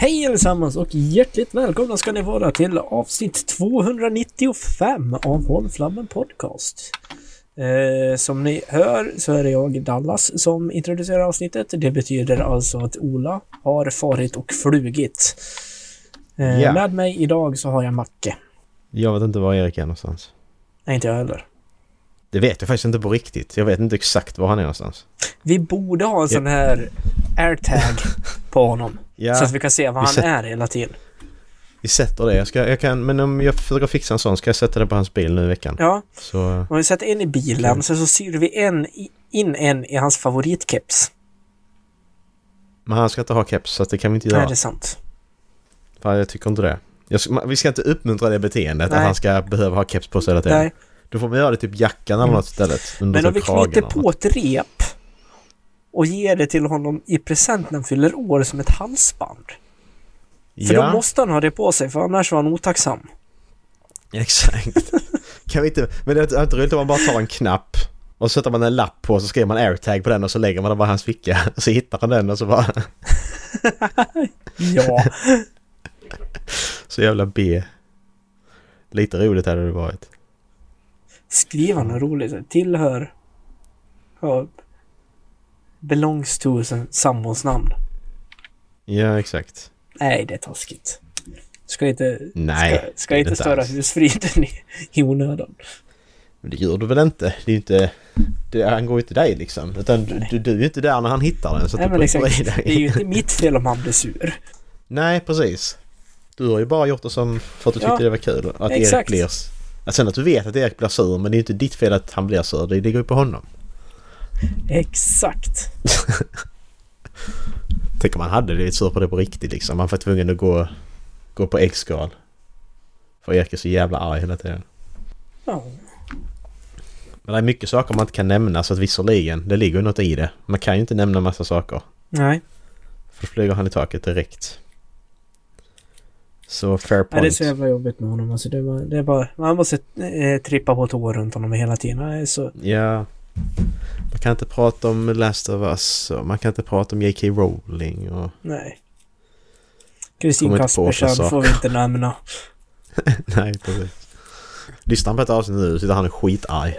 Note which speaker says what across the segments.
Speaker 1: Hej allesammans och hjärtligt välkomna ska ni vara till avsnitt 295 av Håll Flabben Podcast. Eh, som ni hör så är det jag, Dallas, som introducerar avsnittet. Det betyder alltså att Ola har farit och flugit. Eh,
Speaker 2: Ja.
Speaker 1: Med mig idag så har jag Macke.
Speaker 2: Jag vet inte var Erik är någonstans.
Speaker 1: Nej, inte jag heller.
Speaker 2: Det vet jag faktiskt inte på riktigt. Jag vet inte exakt var han är någonstans.
Speaker 1: Vi borde ha en sån här airtag på honom.
Speaker 2: Ja,
Speaker 1: Så att vi kan se var
Speaker 2: vi
Speaker 1: han
Speaker 2: sätter-
Speaker 1: är hela tiden.
Speaker 2: vi sätter det. Jag, ska, jag kan, men om jag försöker fixa en sån ska jag sätta det på hans bil nu i veckan.
Speaker 1: Ja,
Speaker 2: Så
Speaker 1: om vi sätter en i bilen
Speaker 2: Okej.
Speaker 1: så, så syr vi en, i- in en i hans favoritkeps.
Speaker 2: Men han ska inte ha keps så det kan vi inte
Speaker 1: Nej,
Speaker 2: göra.
Speaker 1: det är sant.
Speaker 2: För jag tycker inte det. Jag, vi ska inte uppmuntra det beteendet
Speaker 1: Nej.
Speaker 2: att han ska behöva ha keps på sig hela tiden.
Speaker 1: Nej.
Speaker 2: Då får vi göra det typ jackan eller
Speaker 1: Mm.
Speaker 2: något istället.
Speaker 1: Men om vi
Speaker 2: typ kragen
Speaker 1: knyter på ett rep och ger det till honom i present när han fyller år som ett halsband. För
Speaker 2: ja,
Speaker 1: då måste han ha det på sig för annars var han otacksam.
Speaker 2: exakt. kan vi inte... Men det är inte roligt om man bara tar en knapp och så sätter man en lapp på och så skriver man airtag på den och så lägger man den bara i hans ficka. Och så hittar han den och så bara...
Speaker 1: Ja.
Speaker 2: Så jävla B. Lite roligt hade det varit.
Speaker 1: Skriva något roligt. Tillhör... Ja, belongs to sambons namn.
Speaker 2: Ja, exakt.
Speaker 1: Nej, det är taskigt. Ska inte...
Speaker 2: Nej,
Speaker 1: ska, ska inte
Speaker 2: inte
Speaker 1: störa husfriden i, i onödan.
Speaker 2: Men det gör du väl inte? Det är inte... Det angår ju inte dig liksom. Utan du, du, du är inte där när han hittar den så
Speaker 1: Nej, men exakt. Det är ju inte mitt fel om han blir sur.
Speaker 2: Nej, precis. Du har ju bara gjort det som för att du
Speaker 1: Ja,
Speaker 2: tyckte det var kul. Att Erik
Speaker 1: exakt.
Speaker 2: blir... Att sen att du vet att Erik blir sur men det är ju inte ditt fel att han blir sur. Det ligger ju på honom.
Speaker 1: Exakt.
Speaker 2: Tänk om han hade blivit sur på det på riktigt liksom. Han var tvungen att gå, gå på äggskal. För Erik är så jävla arg hela tiden.
Speaker 1: Ja.
Speaker 2: Men det är mycket saker man inte kan nämna så att visserligen, det ligger ju något i det. Man kan ju inte nämna massa saker.
Speaker 1: Nej.
Speaker 2: För då flyger han i taket direkt. Så fair
Speaker 1: Nej, det är
Speaker 2: point.
Speaker 1: så jävla jobbigt med honom. Alltså, det, är bara, det är bara, man måste eh, trippa på tår runt honom hela tiden. Så,
Speaker 2: Ja. Man kan inte prata om Last of Us och man kan inte prata om J.K. Rowling och...
Speaker 1: nej. Kristin Kaspersen får vi inte nämna.
Speaker 2: Nej, precis. Lyssnar han på ett avsnitt nu sitter han skitarg.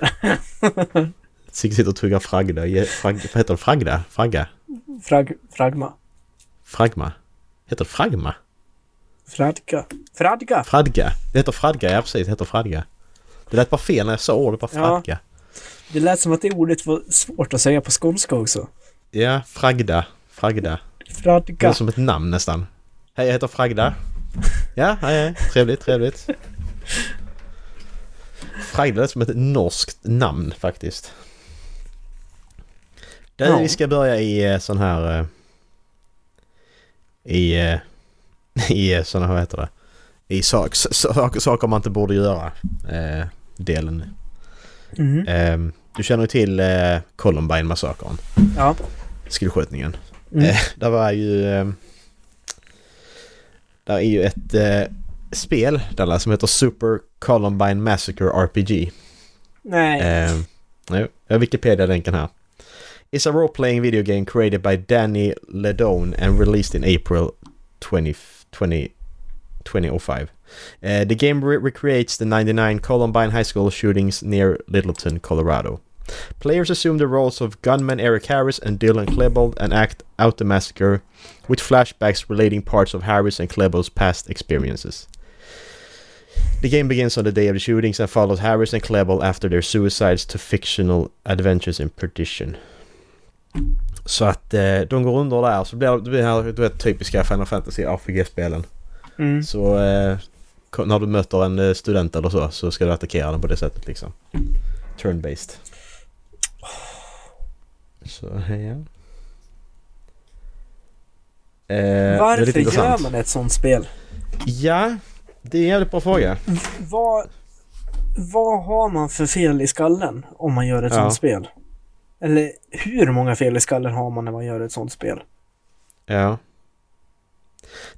Speaker 2: Sigge sitter och tuggar fragda. Frag, vad heter det? Fragda? Fragga?
Speaker 1: Frag, fragma.
Speaker 2: Fragma? Heter det fragma?
Speaker 1: Fradga. Fradga.
Speaker 2: Fradga? Det heter fradga, ja precis. Det heter fradga. Det lät bara fel när jag sa ordet, bara
Speaker 1: Ja. Det lät som att det ordet var svårt att säga på skånska också.
Speaker 2: Ja, fragda. Fragda. Det
Speaker 1: Fradga.
Speaker 2: är som ett namn nästan. Hej, jag heter Fragda. Ja, hej, hej. Trevligt, trevligt. Fragda är som ett norskt namn faktiskt.
Speaker 1: Ja.
Speaker 2: vi ska börja i eh, sån här... eh, I... eh, I eh, såna, vad heter det? I sak, sak, saker man inte borde göra. Eh, delen.
Speaker 1: Mhm.
Speaker 2: Eh, du känner ju till eh, Columbine-massakern.
Speaker 1: Ja.
Speaker 2: Skolskjutningen.
Speaker 1: Mm.
Speaker 2: Eh, där var ju... Eh, där är ju ett eh, spel där som heter Super Columbine Massacre RPG.
Speaker 1: Nej.
Speaker 2: Eh, nu, jag har Wikipedia-länken här. It's a role-playing video game created by Danny Ledone and released in April 20, 20, 2005. Uh, the game re- recreates the 99 Columbine High School shootings near Littleton, Colorado. Players assume the roles of gunman Eric Harris and Dylan Klebold and act out the massacre with flashbacks relating parts of Harris and Klebold's past experiences. The game begins on the day of the shootings and follows Harris and Klebold after their suicides to fictional adventures in perdition. Så att eh, de går under där så blir det blir det här du vet, typiska Final Fantasy RPG-spelen.
Speaker 1: Mm.
Speaker 2: Så eh, när du möter en eh, student eller så så ska du attackera den på det sättet liksom. Turn-based. Så ja. Eh,
Speaker 1: Varför gör man ett sånt spel?
Speaker 2: Ja, det är en jävligt bra fråga.
Speaker 1: Vad, vad har man för fel i skallen om man gör ett
Speaker 2: Ja.
Speaker 1: sånt spel? Eller hur många fel i skallen har man när man gör ett sånt spel?
Speaker 2: Ja.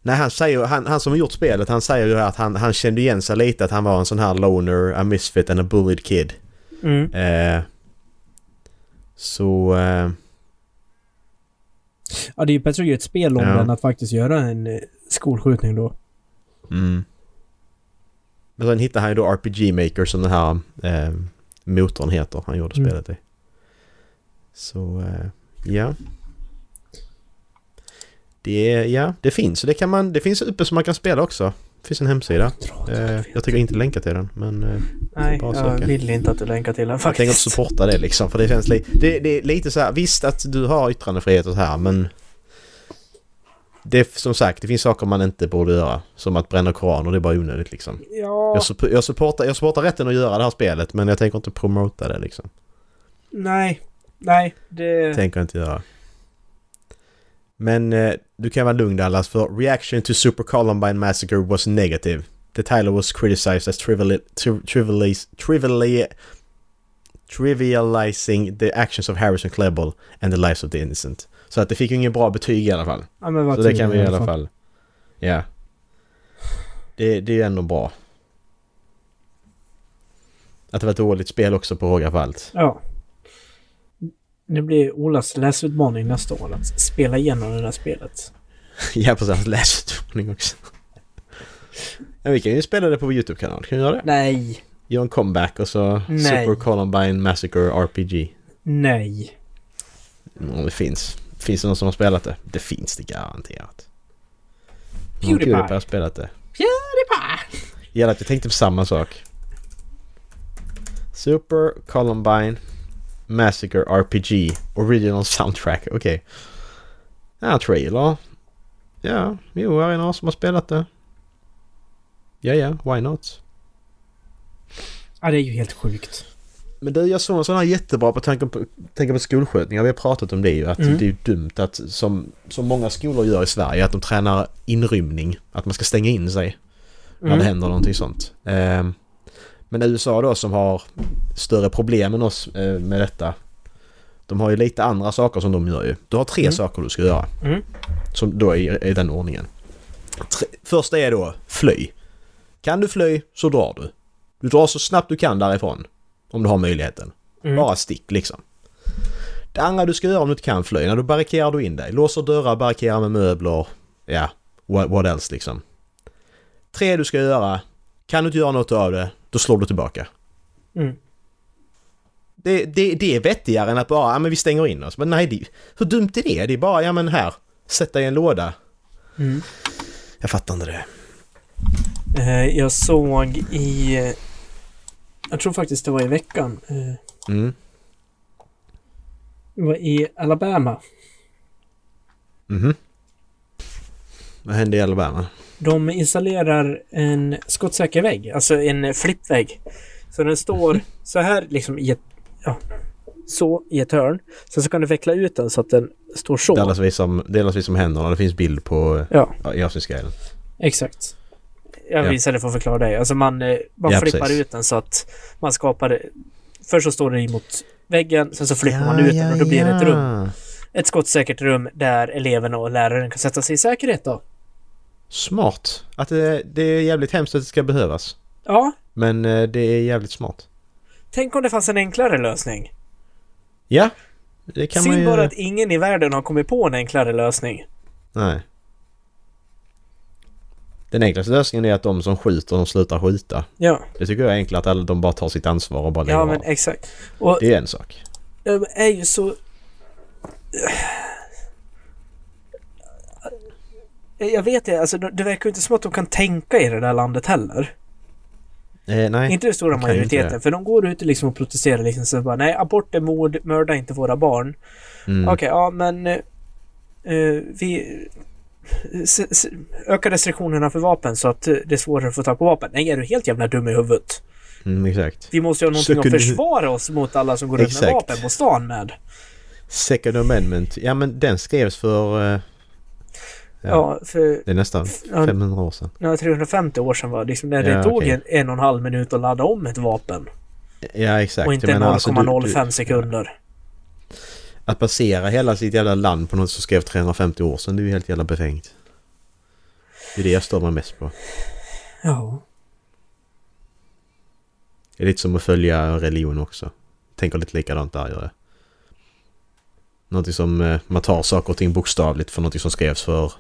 Speaker 2: Nej, han säger han, han som har gjort spelet, han säger ju att han, han kände igen sig lite att han var en sån här loner, a misfit and a bullied kid.
Speaker 1: Mm.
Speaker 2: Eh, så... Eh,
Speaker 1: Ja, det är ju bättre att göra ett spel om
Speaker 2: Ja.
Speaker 1: än att faktiskt göra en eh, skolskjutning då.
Speaker 2: Mm. Men sen hittade han ju då RPG Maker som den här eh, motorn heter han gjorde
Speaker 1: Mm.
Speaker 2: spelet i. Så eh, ja. Det, ja, det finns. Det, kan man, det finns uppe som man kan spela också. Det finns en hemsida. Eh, jag tänker inte länka till den men eh,
Speaker 1: Nej, jag
Speaker 2: söka.
Speaker 1: vill inte att du länkar till den
Speaker 2: jag tänker inte
Speaker 1: faktiskt.
Speaker 2: supporta det liksom. För det känns li- det, det är lite så här. Visst att du har yttrandefrihet och så här men det som sagt, det finns saker man inte borde göra. Som att bränna koraner, det är bara onödigt liksom.
Speaker 1: Ja,
Speaker 2: Jag, supp- jag, supportar, jag supportar rätten att göra det här spelet men jag tänker inte promota det liksom.
Speaker 1: nej. Nej, det...
Speaker 2: Tänker inte göra. Men eh, du kan vara lugn Dallas för reaction to Super Columbine Massacre was negative. The title was criticized as triviali- tri- trivialis- triviali- trivializing the actions of Harrison Klebel and the lives of the innocent. Så att det fick ju ingen bra betyg i alla fall.
Speaker 1: Ja, men vad
Speaker 2: Så det kan vi i alla fall. Ja. Det, det är ju ändå bra. Att det var ett dåligt spel också på råga för allt.
Speaker 1: Ja. Det blir Olas läsutmaning nästa år att spela igenom det där spelet.
Speaker 2: Ja, precis. Hans läsutmaning också. Ja, vi kan ju spela det på vår YouTube-kanal. Kan vi göra det?
Speaker 1: Nej.
Speaker 2: Gör en comeback och så
Speaker 1: Nej.
Speaker 2: Super Columbine Massacre RPG.
Speaker 1: Nej.
Speaker 2: Mm, det finns. Finns det någon som har spelat det? Det finns det garanterat.
Speaker 1: Pewdiepie.
Speaker 2: Pewdiepie har spelat det.
Speaker 1: Pewdiepie!
Speaker 2: Gäller att jag tänkte på samma sak. Super Columbine Massacre RPG Original Soundtrack. Okej. Ja, trailer. Ja, jo, här är några som har spelat det. Ja, ja, why not?
Speaker 1: Ja, det är ju helt sjukt.
Speaker 2: Men du, jag såg en sån här jättebra på tanken på, tänka på skolskjutningar. Vi har pratat om det ju. Att
Speaker 1: Mm.
Speaker 2: det är dumt att som, som många skolor gör i Sverige. Att de tränar inrymning. Att man ska stänga in sig. när det
Speaker 1: Mm.
Speaker 2: händer någonting sånt. Ehm, men USA då som har större problem än oss eh, med detta. De har ju lite andra saker som de gör ju. Du har tre
Speaker 1: Mm.
Speaker 2: saker du ska göra.
Speaker 1: Mm.
Speaker 2: Som då är i den ordningen. Tre, första är då fly. Kan du fly så drar du. Du drar så snabbt du kan därifrån. Om du har möjligheten.
Speaker 1: Mm.
Speaker 2: Bara stick liksom. Det andra du ska göra om du inte kan fly, när du barrikerar du in dig. Låser dörrar, barrikerar med möbler. Ja, what, what else liksom. Tre du ska göra. Kan du inte göra något av det, då slår du tillbaka.
Speaker 1: Mm.
Speaker 2: Det, det, det är vettigare än att bara, ja men vi stänger in oss. Men nej, det, hur dumt är det? Det är bara, ja men här, sätta i en låda.
Speaker 1: Mm.
Speaker 2: Jag fattar inte det.
Speaker 1: Eh, jag såg i... Jag tror faktiskt det var i veckan. Eh,
Speaker 2: Mm.
Speaker 1: det var i Alabama.
Speaker 2: Mhm. Vad hände i Alabama?
Speaker 1: De installerar en skottsäker vägg, alltså en flippvägg. Så den står så här liksom i ett... Ja, så i ett hörn. Sen så kan du veckla ut den så att den står så.
Speaker 2: Delas vi som, delas vi som händerna. Det finns bild på
Speaker 1: Ja,
Speaker 2: ja, i avsnittsguiden.
Speaker 1: exakt. Jag
Speaker 2: Ja.
Speaker 1: visade för att förklara dig. Alltså man, eh, man
Speaker 2: Ja,
Speaker 1: flippar
Speaker 2: precis.
Speaker 1: ut den så att man skapar... Först så står den emot väggen, sen så flippar man ut den och då blir det ett rum. Ett skottsäkert rum där eleverna och läraren kan sätta sig i säkerhet då.
Speaker 2: Smart. Att det, det är jävligt hemskt att det ska behövas.
Speaker 1: Ja,
Speaker 2: Men eh, det är jävligt smart.
Speaker 1: tänk om det fanns en enklare lösning.
Speaker 2: Ja, det kan man
Speaker 1: Synd
Speaker 2: ju...
Speaker 1: bara att ingen i världen har kommit på en enklare lösning.
Speaker 2: Nej. Den enklaste lösningen är att de som skjuter, de slutar skjuta.
Speaker 1: Ja,
Speaker 2: Det tycker jag är enklare att de bara tar sitt ansvar och bara lägger
Speaker 1: ja men
Speaker 2: av.
Speaker 1: exakt. Och
Speaker 2: Det är en sak.
Speaker 1: de är ju så... Jag vet det, alltså det verkar ju inte som att de kan tänka i det där landet heller.
Speaker 2: Eh, nej.
Speaker 1: Inte den stora
Speaker 2: inte
Speaker 1: majoriteten, för de går ut liksom och protesterar liksom så bara nej, abort är mord, mörda inte våra barn.
Speaker 2: Mm.
Speaker 1: Okej, ja men... eh, eh, vi... S- s- öka restriktionerna för vapen så att eh, det är svårare att få tag på vapen. Nej, är du helt jävla dum i huvudet?
Speaker 2: Mm, exakt.
Speaker 1: Vi måste ju ha någonting
Speaker 2: Second-
Speaker 1: att försvara oss mot alla som går ut med vapen på stan med.
Speaker 2: Second Amendment. Ja men den skrevs för...
Speaker 1: Ja, för...
Speaker 2: Det är nästan
Speaker 1: Ja,
Speaker 2: 500 år sedan.
Speaker 1: Ja, 350 år sedan var liksom när det
Speaker 2: Ja,
Speaker 1: tog en, en och en halv minut att ladda om ett vapen.
Speaker 2: Ja exakt.
Speaker 1: och inte
Speaker 2: Jag menar, alltså, du-
Speaker 1: 0,05
Speaker 2: du-
Speaker 1: sekunder.
Speaker 2: Att basera hela sitt jävla land på något som skrev 350 år sedan, det är ju helt jävla befängt. Det är det jag stör mig mest på.
Speaker 1: Ja.
Speaker 2: Det är lite som att följa religion också. Tänker lite likadant där gör jag. Någonting som eh, man tar saker och ting bokstavligt för någonting som skrevs för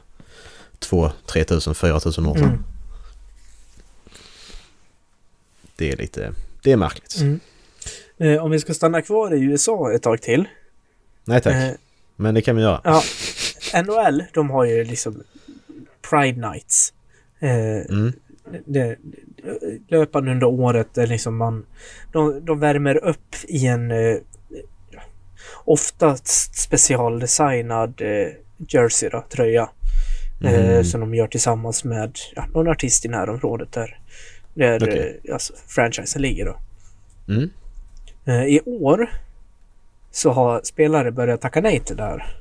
Speaker 2: 2, 3 tusen, 4 tusen år sedan.
Speaker 1: Mm.
Speaker 2: Det är lite... Det är märkligt.
Speaker 1: Mm. Eh, om vi ska stanna kvar i USA ett tag till.
Speaker 2: Nej tack.
Speaker 1: Eh,
Speaker 2: Men det kan vi göra.
Speaker 1: ja, NHL, de har ju liksom Pride Nights. Eh,
Speaker 2: Mm.
Speaker 1: det, löpande under året där liksom man... De, de värmer upp i en eh, oftast specialdesignad eh, jersey då, tröja. Eh,
Speaker 2: Mm.
Speaker 1: som de gör tillsammans med ja, någon artist i närområdet där, där
Speaker 2: Okej.
Speaker 1: eh, alltså, franchisen ligger då.
Speaker 2: Mm.
Speaker 1: Eh, I år så har spelare börjat tacka nej till det här.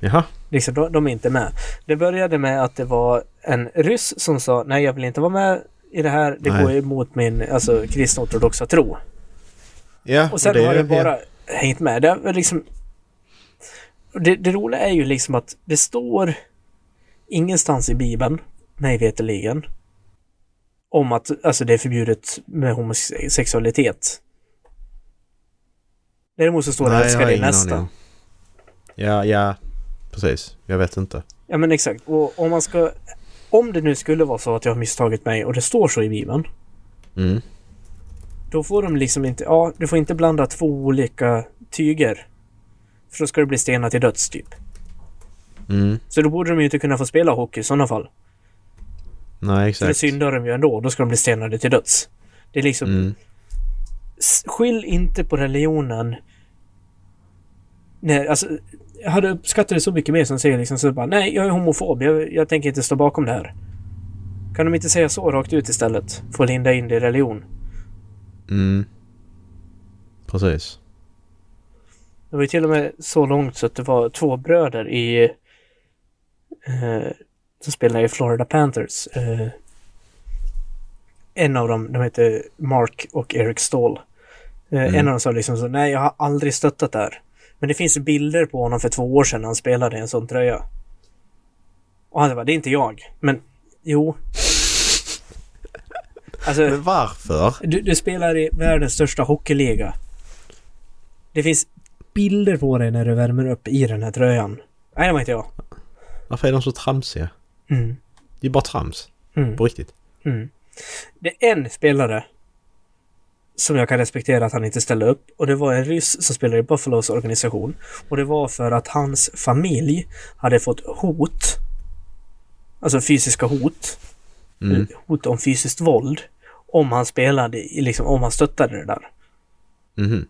Speaker 2: Jaha.
Speaker 1: Liksom, de, de är inte med. Det började med att det var en ryss som sa nej jag vill inte vara med i det här. Det
Speaker 2: Nej.
Speaker 1: går emot min alltså, kristna ortodoxa tro.
Speaker 2: Ja,
Speaker 1: Och sen
Speaker 2: det,
Speaker 1: har det bara
Speaker 2: ja.
Speaker 1: hängt med. Det, liksom, det, det roliga är ju liksom att det står ingenstans i Bibeln, mig veterligen, om att alltså, det är förbjudet med homosexualitet. Däremot så står det älska din nästa.
Speaker 2: Ja, ja. Precis. Jag vet inte.
Speaker 1: Ja men exakt. Och om man ska... Om det nu skulle vara så att jag har misstagit mig och det står så i Bibeln.
Speaker 2: Mm.
Speaker 1: Då får de liksom inte... Ja, du får inte blanda två olika tyger. För då ska det bli stenar till döds typ.
Speaker 2: Mm.
Speaker 1: Så då borde de ju inte kunna få spela hockey i sådana fall.
Speaker 2: Nej,
Speaker 1: För det
Speaker 2: exakt.
Speaker 1: syndar de ju ändå. Då ska de bli stenade till döds. Det är liksom...
Speaker 2: Mm.
Speaker 1: Skyll inte på religionen. Nej, alltså... Jag hade uppskattat det så mycket mer som säger liksom så bara nej, jag är homofob. Jag, jag tänker inte stå bakom det här. Kan de inte säga så rakt ut istället? Få linda in det i religion.
Speaker 2: Mm. Precis.
Speaker 1: Det var ju till och med så långt så att det var två bröder i... Eh, som spelar i Florida Panthers. Eh, en av dem, de heter Mark och Eric Stall. Eh,
Speaker 2: Mm.
Speaker 1: En av dem sa liksom så, nej jag har aldrig stöttat det här. Men det finns bilder på honom för två år sedan när han spelade i en sån tröja. Och han bara, det är inte jag. Men jo. Alltså,
Speaker 2: Men varför?
Speaker 1: du, du spelar i världens största hockeyliga. Det finns bilder på dig när du värmer upp i den här tröjan. Nej, det var inte jag.
Speaker 2: Varför är de så tramsiga?
Speaker 1: Mm.
Speaker 2: Det är bara trams.
Speaker 1: Mm.
Speaker 2: På riktigt.
Speaker 1: Mm. Det är en spelare som jag kan respektera att han inte ställde upp och det var en ryss som spelade i Buffalos organisation. Och det var för att hans familj hade fått hot, alltså fysiska hot,
Speaker 2: Mm.
Speaker 1: hot om fysiskt våld, om han spelade, liksom om han stöttade det där.
Speaker 2: Mhm.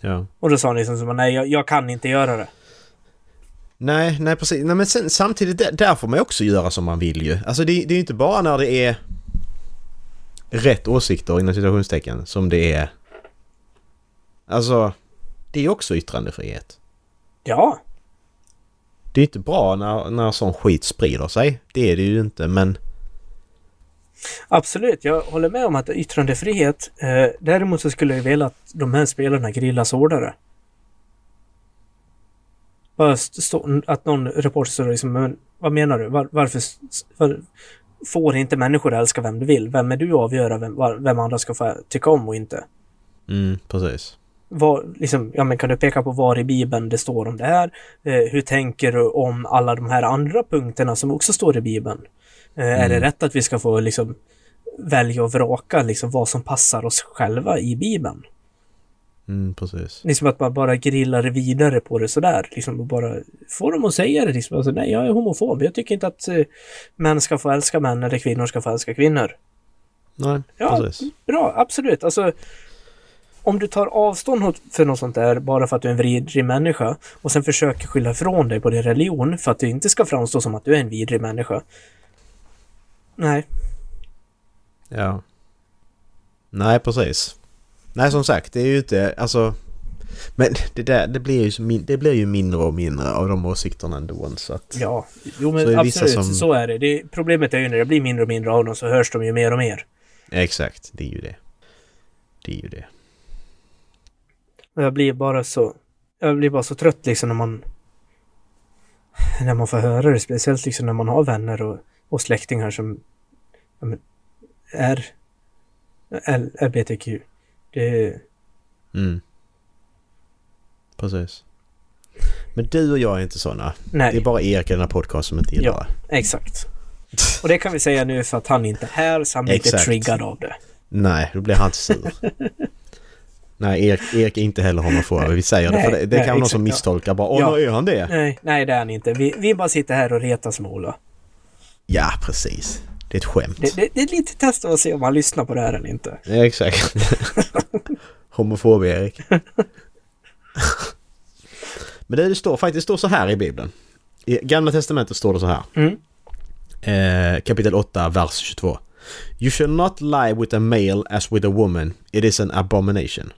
Speaker 2: Ja.
Speaker 1: Och då sa han liksom nej jag, jag kan inte göra det.
Speaker 2: Nej, nej precis. Nej, men sen, samtidigt, där, där får man ju också göra som man vill ju. Alltså det, det är ju inte bara när det är rätt åsikter inom citationstecken som det är... Alltså, det är också yttrandefrihet.
Speaker 1: Ja,
Speaker 2: Det är inte bra när, när sån skit sprider sig. Det är det ju inte, men...
Speaker 1: absolut. Jag håller med om att yttrandefrihet. Eh, däremot så skulle jag vilja att de här spelarna grillas hårdare. Bara stå, att någon reporter står liksom, men vad menar du? Var, varför var, får inte människor älska vem du vill? Vem är du att avgöra vem, var- vem andra ska få tycka om och inte?
Speaker 2: Mm, precis.
Speaker 1: Vad, liksom, ja, men kan du peka på var i Bibeln det står om det här? Eh, hur tänker du om alla de här andra punkterna som också står i Bibeln? Eh, Är det
Speaker 2: Mm.
Speaker 1: rätt att vi ska få liksom, välja och vraka liksom, vad som passar oss själva i Bibeln?
Speaker 2: Mm, precis.
Speaker 1: Liksom att man bara grillar vidare på det sådär. Liksom, och bara får dem att säga det. Liksom. Alltså, nej, jag är homofob. Jag tycker inte att eh, män ska få älska män eller kvinnor ska få älska kvinnor.
Speaker 2: Nej,
Speaker 1: Ja,
Speaker 2: precis.
Speaker 1: Bra, absolut. Alltså, om du tar avstånd för något sånt där bara för att du är en vidrig människa och sen försöker skylla ifrån dig på din religion för att du inte ska framstå som att du är en vidrig människa. Nej,
Speaker 2: Ja. Nej, precis. Nej, som sagt, det är ju inte... Alltså... Men det där, det blir ju, så min, det blir ju mindre och mindre av de åsikterna ändå. Så att...
Speaker 1: ja. Jo
Speaker 2: Så
Speaker 1: men
Speaker 2: är vissa
Speaker 1: absolut,
Speaker 2: som-
Speaker 1: så är det. det. Problemet är ju när det blir mindre och mindre av dem så hörs de ju mer och mer.
Speaker 2: Exakt, det är ju det. Det är ju det.
Speaker 1: Jag blir bara så... Jag blir bara så trött liksom när man... När man får höra det, speciellt liksom när man har vänner och, och släktingar som ja, men, är L- LBTQ. Det...
Speaker 2: Mm. Precis. Men du och jag är inte sådana.
Speaker 1: Nej.
Speaker 2: Det är bara Erik i den här podcasten som inte gillar
Speaker 1: Ja, exakt. Och det kan vi säga nu för att han inte är här så han blir inte triggad av det.
Speaker 2: Nej, då blir han sur. Nej, Erik, Erik är inte heller homofob. Vi säger det. För
Speaker 1: Nej,
Speaker 2: det, det
Speaker 1: nej,
Speaker 2: kan vara någon som misstolkar bara. Åh,
Speaker 1: Ja.
Speaker 2: är han det.
Speaker 1: Nej, nej det är han inte. Vi, vi bara sitter här och retas med Ola.
Speaker 2: Ja, precis. Det är ett skämt.
Speaker 1: Det, det, det är lite test att se om han lyssnar på det här eller inte.
Speaker 2: Ja, exakt. Homofob-Erik. Men det, det står faktiskt det står så här i Bibeln. I Gamla Testamentet står det så här.
Speaker 1: Mm.
Speaker 2: Eh, kapitel 8, vers 22. You shall not lie with a male as with a woman. It is an abomination.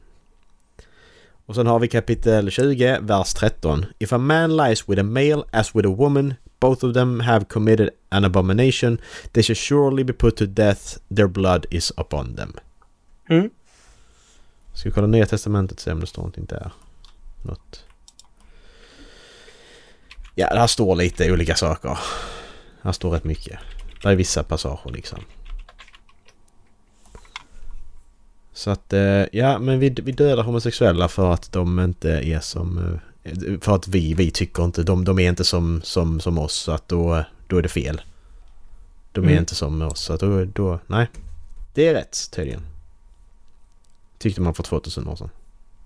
Speaker 2: Och sen har vi kapitel 20, vers 13. If a man lies with a male as with a woman, both of them have committed an abomination. They shall surely be put to death. Their blood is upon them.
Speaker 1: Mm.
Speaker 2: Ska vi kolla Nya Testamentet och se om det står någonting där? Något. Ja, det här står lite olika saker. Här står rätt mycket. Det är vissa passager liksom. Så att, eh, ja men vi, vi dödar homosexuella för att de inte är som... För att vi, vi tycker inte, de, de är inte som, som, som oss så att då, då är det fel. De är
Speaker 1: Mm.
Speaker 2: inte som oss så att då, då, nej. Det är rätt tydligen. Tyckte man för 2000 år sedan.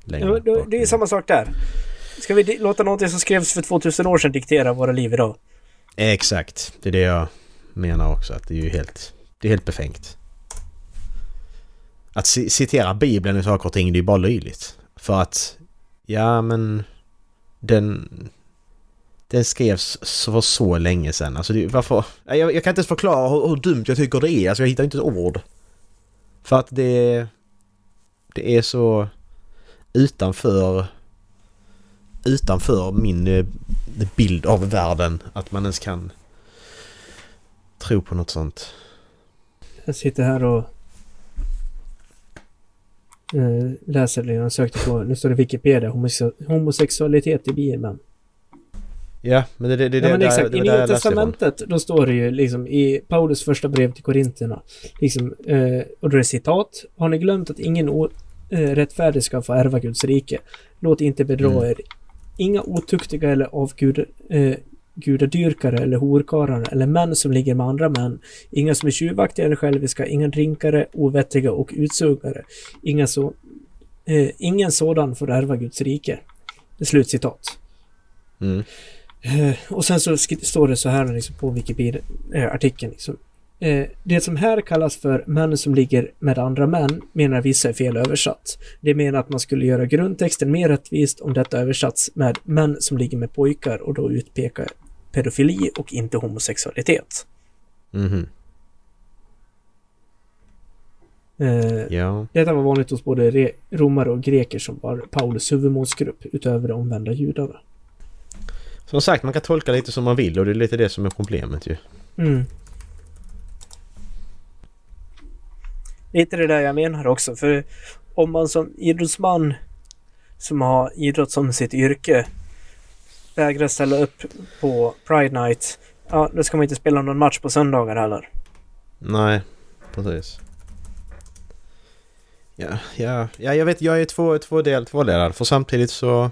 Speaker 2: Längre
Speaker 1: Ja, det är samma sak där. Ska vi låta någonting som skrevs för 2000 år sedan diktera våra liv idag?
Speaker 2: Exakt, det är det jag menar också. Att det är ju helt, det är helt befängt. Att ci- citera Bibeln i saker och ting, det är ju bara löjligt. För att, ja men... Den... Den skrevs för så länge sedan. Alltså det, varför... Jag, jag kan inte ens förklara hur, hur dumt jag tycker det är. Alltså jag hittar inte ett ord. För att det... Det är så utanför... Utanför min eh, bild av världen. Att man ens kan tro på något sånt.
Speaker 1: Jag sitter här och eh, det jag sökte på. Nu står det Wikipedia. Homose- homosexualitet i Bibeln.
Speaker 2: Ja, men det, det, det,
Speaker 1: Ja, men
Speaker 2: det,
Speaker 1: exakt.
Speaker 2: det,
Speaker 1: I
Speaker 2: det, där
Speaker 1: Nya. Testamentet då står det ju liksom i Paulus första brev till Korinterna. Liksom, eh, och då är det citat. Har ni glömt att ingen o- eh, rättfärdig ska få ärva Guds rike? Låt inte bedra
Speaker 2: Mm.
Speaker 1: er. Inga otuktiga eller avgud, eh, gudadyrkare eller horkarlar eller män som ligger med andra män. Inga som är tjuvaktiga eller själviska. Inga drinkare, ovettiga och utsugare. Inga så, eh, ingen sådan får ärva Guds rike. Slutcitat.
Speaker 2: Mm.
Speaker 1: Eh, och sen så står det så här liksom, på Wikipedia-artikeln. Liksom. Eh, det som här kallas för män som ligger med andra män menar vissa är fel översatt. Det menar att man skulle göra grundtexten mer rättvist om detta översatts med män som ligger med pojkar och då utpeka pedofili och inte homosexualitet.
Speaker 2: Mhm.
Speaker 1: Eh,
Speaker 2: Ja.
Speaker 1: detta var vanligt hos både re- romare och greker som var Paulus huvudmålsgrupp utöver de omvända judarna.
Speaker 2: Som sagt, man kan tolka lite som man vill och det är lite det som är problemet ju.
Speaker 1: Mm. Lite det där jag menar också, för om man som idrottsman som har idrott som sitt yrke vägrar ställa upp på Pride Night, ja, då ska man inte spela någon match på söndagar heller.
Speaker 2: Nej, precis. Ja, ja, ja jag vet, jag är två, två del, tvådelad. För samtidigt så...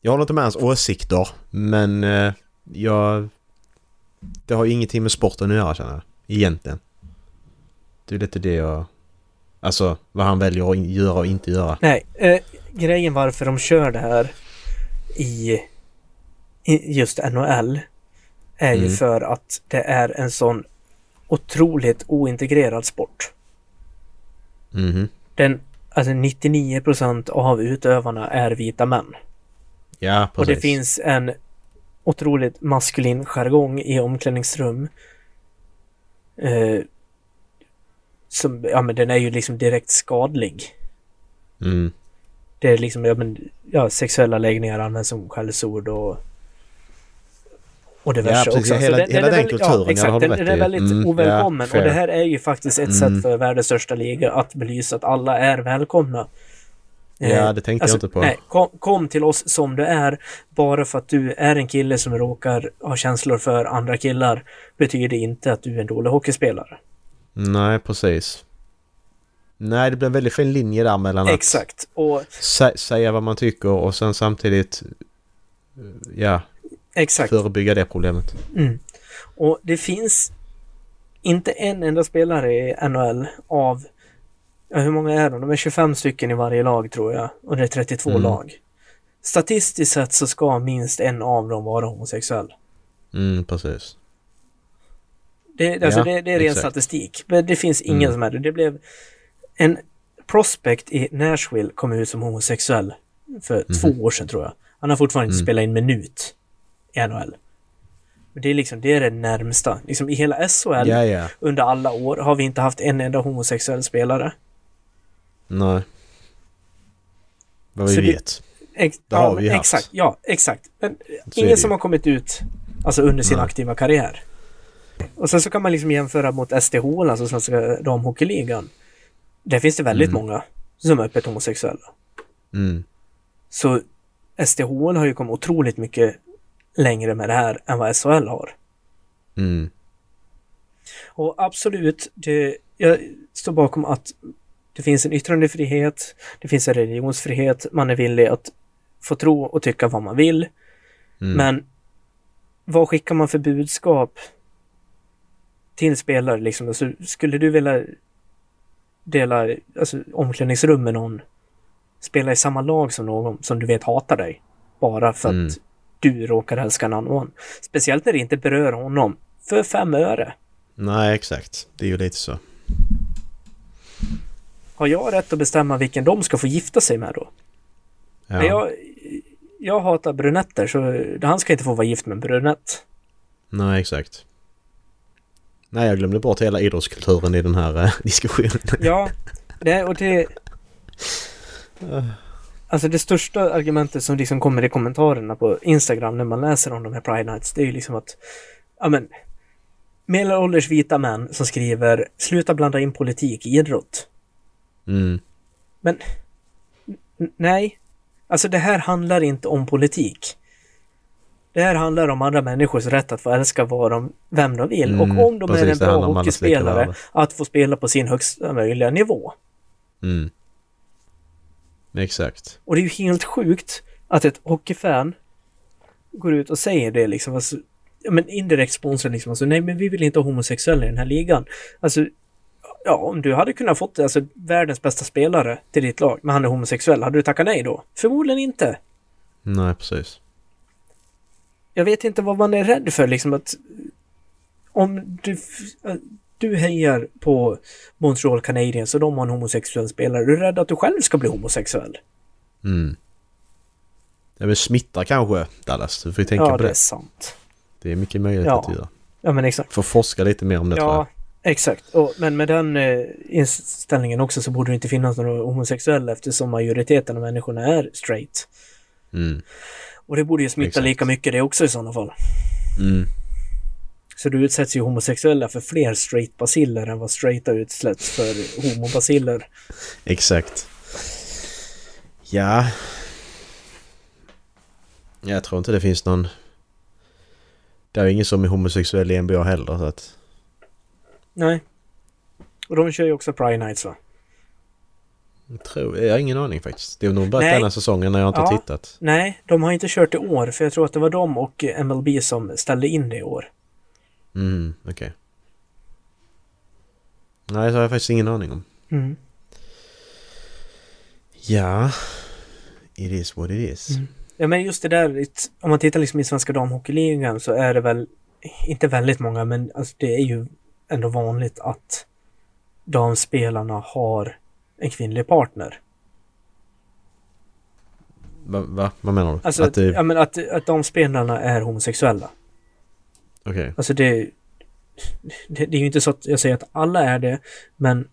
Speaker 2: Jag håller inte med hans åsikter, men eh, jag... Det har ju ingenting med sporten att göra känner jag. Egentligen. Det är lite det jag... Alltså, vad han väljer att göra och inte göra.
Speaker 1: Nej, eh, grejen varför de kör det här i, i just NHL är ju
Speaker 2: Mm.
Speaker 1: för att det är en sån otroligt ointegrerad sport.
Speaker 2: Mhm.
Speaker 1: Den, alltså 99% av utövarna är vita män.
Speaker 2: Ja,
Speaker 1: Och
Speaker 2: precis.
Speaker 1: det finns en otroligt maskulin jargong i omklädningsrum. Eh, som, ja men den är ju liksom direkt skadlig.
Speaker 2: Mm.
Speaker 1: Det är liksom, ja men, ja, sexuella läggningar används som skällsord och och diverse
Speaker 2: Ja, precis.
Speaker 1: också. Så
Speaker 2: Hela- hela
Speaker 1: är
Speaker 2: den
Speaker 1: väldigt-
Speaker 2: kulturen,
Speaker 1: ja,
Speaker 2: ja,
Speaker 1: exakt, den, den är väldigt
Speaker 2: Mm, ja,
Speaker 1: ovälkommen. och
Speaker 2: fair.
Speaker 1: det här är ju faktiskt ett
Speaker 2: Mm.
Speaker 1: sätt för världens största liga att belysa att alla är välkomna.
Speaker 2: Ja,
Speaker 1: Eh,
Speaker 2: det tänkte
Speaker 1: alltså,
Speaker 2: jag inte på.
Speaker 1: Nej, kom, kom till oss som du är. Bara för att du är en kille som råkar ha känslor för andra killar betyder inte att du är en dålig hockeyspelare.
Speaker 2: Nej, precis. Nej, det blir en väldigt fin linje där mellan
Speaker 1: Exakt. Och
Speaker 2: att sä säga vad man tycker och sen samtidigt eh, ja,
Speaker 1: exakt.
Speaker 2: förebygga det problemet.
Speaker 1: Mm. Och det finns inte en enda spelare i NHL av, ja, hur många är de? De är 25 stycken i varje lag tror jag. Och det är 32
Speaker 2: Mm.
Speaker 1: lag. Statistiskt sett så ska minst en av dem vara homosexuell.
Speaker 2: Mm, precis.
Speaker 1: Det, alltså
Speaker 2: Ja,
Speaker 1: det, det är ren
Speaker 2: exakt.
Speaker 1: statistik. Men det finns ingen
Speaker 2: Mm.
Speaker 1: som är det. Det blev en prospect i Nashville kom ut som homosexuell för
Speaker 2: Mhm.
Speaker 1: två år sedan tror jag. Han har fortfarande inte
Speaker 2: Mm.
Speaker 1: spelat in minut i NHL. Men det är liksom, det är det närmsta. Liksom i hela SHL
Speaker 2: Ja, ja.
Speaker 1: under alla år har vi inte haft en enda homosexuell spelare.
Speaker 2: Nej. Vad vi
Speaker 1: Så det-
Speaker 2: vet.
Speaker 1: Ex-
Speaker 2: Det har
Speaker 1: ja,
Speaker 2: vi haft.
Speaker 1: Exakt, ja, exakt. Men
Speaker 2: Så
Speaker 1: ingen
Speaker 2: det
Speaker 1: som har kommit ut alltså under sin
Speaker 2: Nej.
Speaker 1: aktiva karriär. Och sen så kan man liksom jämföra mot SDH, alltså Svenska Damhockeyligan. Där finns det väldigt
Speaker 2: Mm.
Speaker 1: många som är öppet homosexuella.
Speaker 2: Mm.
Speaker 1: Så SDH har ju kommit otroligt mycket längre med det här än vad SHL har.
Speaker 2: Mm.
Speaker 1: Och absolut, det, jag står bakom att det finns en yttrandefrihet, det finns en religionsfrihet, man är villig att få tro och tycka vad man vill.
Speaker 2: Mm.
Speaker 1: Men vad skickar man för budskap till spelare liksom? Alltså, skulle du vilja dela alltså, omklädningsrum med någon, spela i samma lag som någon som du vet hatar dig, bara för
Speaker 2: Mm.
Speaker 1: att du råkar älska en annan? Speciellt när det inte berör honom, för fem öre.
Speaker 2: Nej, exakt. Det är ju lite så.
Speaker 1: Har jag rätt att bestämma vilken de ska få gifta sig med då?
Speaker 2: Ja.
Speaker 1: Nej, Jag, jag hatar brunetter så han ska inte få vara gift med en brunett.
Speaker 2: Nej, exakt. Nej, jag glömde bort hela idrottskulturen i den här eh, diskussionen.
Speaker 1: Ja, det, och det... Alltså det största argumentet som liksom kommer i kommentarerna på Instagram när man läser om de här Pride Nights, det är ju liksom att... Ja men... Medelålders vita män som skriver “Sluta blanda in politik i idrott”.
Speaker 2: Mm.
Speaker 1: Men... Nej. Alltså det här handlar inte om politik. Det här handlar om andra människors rätt att få älska vad de, vem de vill.
Speaker 2: Mm,
Speaker 1: och om de är
Speaker 2: precis,
Speaker 1: en
Speaker 2: det
Speaker 1: bra hockeyspelare, att få spela på sin högsta möjliga nivå.
Speaker 2: Mm. Exakt.
Speaker 1: Och det är ju helt sjukt att ett hockeyfan går ut och säger det liksom. Alltså, ja, men indirekt sponsrar liksom. Alltså, nej, men vi vill inte ha homosexuella i den här ligan. Alltså, ja, om du hade kunnat fått alltså, världens bästa spelare till ditt lag, men han är homosexuell, hade du tackat nej då? Förmodligen inte.
Speaker 2: Nej, precis.
Speaker 1: Jag vet inte vad man är rädd för liksom att om du, du hejar på Montreal Canadiens och de har en homosexuell spelare, du är rädd att du själv ska bli homosexuell?
Speaker 2: Mm. Ja, men smittar kanske Dallas. Du får ju tänka
Speaker 1: ja,
Speaker 2: på
Speaker 1: det
Speaker 2: det.
Speaker 1: är sant.
Speaker 2: Det är mycket möjligt
Speaker 1: Ja.
Speaker 2: att göra.
Speaker 1: Ja, men exakt.
Speaker 2: Får forska lite mer om det tror jag.
Speaker 1: Ja, exakt. Och, men med den eh, inställningen också så borde det inte finnas några homosexuella eftersom majoriteten av människorna är straight.
Speaker 2: Mm.
Speaker 1: Och det borde ju smitta
Speaker 2: Exakt.
Speaker 1: lika mycket det också i sådana fall.
Speaker 2: Mm.
Speaker 1: Så du utsätts ju homosexuella för fler straight-baciller än vad straighta utsätts för homobaciller.
Speaker 2: Exakt. Ja. Jag tror inte det finns någon... Det är ju ingen som är homosexuell i NBA heller så att...
Speaker 1: Nej. Och de kör ju också Pride Nights va?
Speaker 2: Jag, tror, jag har ingen aning faktiskt. Det är nog bara
Speaker 1: Nej.
Speaker 2: denna säsongen när jag inte har
Speaker 1: Ja.
Speaker 2: tittat.
Speaker 1: Nej, de har inte kört i år för jag tror att det var de och MLB som ställde in det i år.
Speaker 2: Mm, okej. Nej, så har jag faktiskt ingen aning om.
Speaker 1: Mm.
Speaker 2: Ja. It is what it is.
Speaker 1: Mm. Ja men just det där, om man tittar liksom i Svenska Damhockeyligan så är det väl inte väldigt många men alltså det är ju ändå vanligt att damspelarna har en kvinnlig partner.
Speaker 2: Va, va? Vad menar du?
Speaker 1: Alltså
Speaker 2: att det...
Speaker 1: ja, men att, att damspelarna är homosexuella.
Speaker 2: Okej.
Speaker 1: Alltså det, det, det är ju inte så att jag säger att alla är det men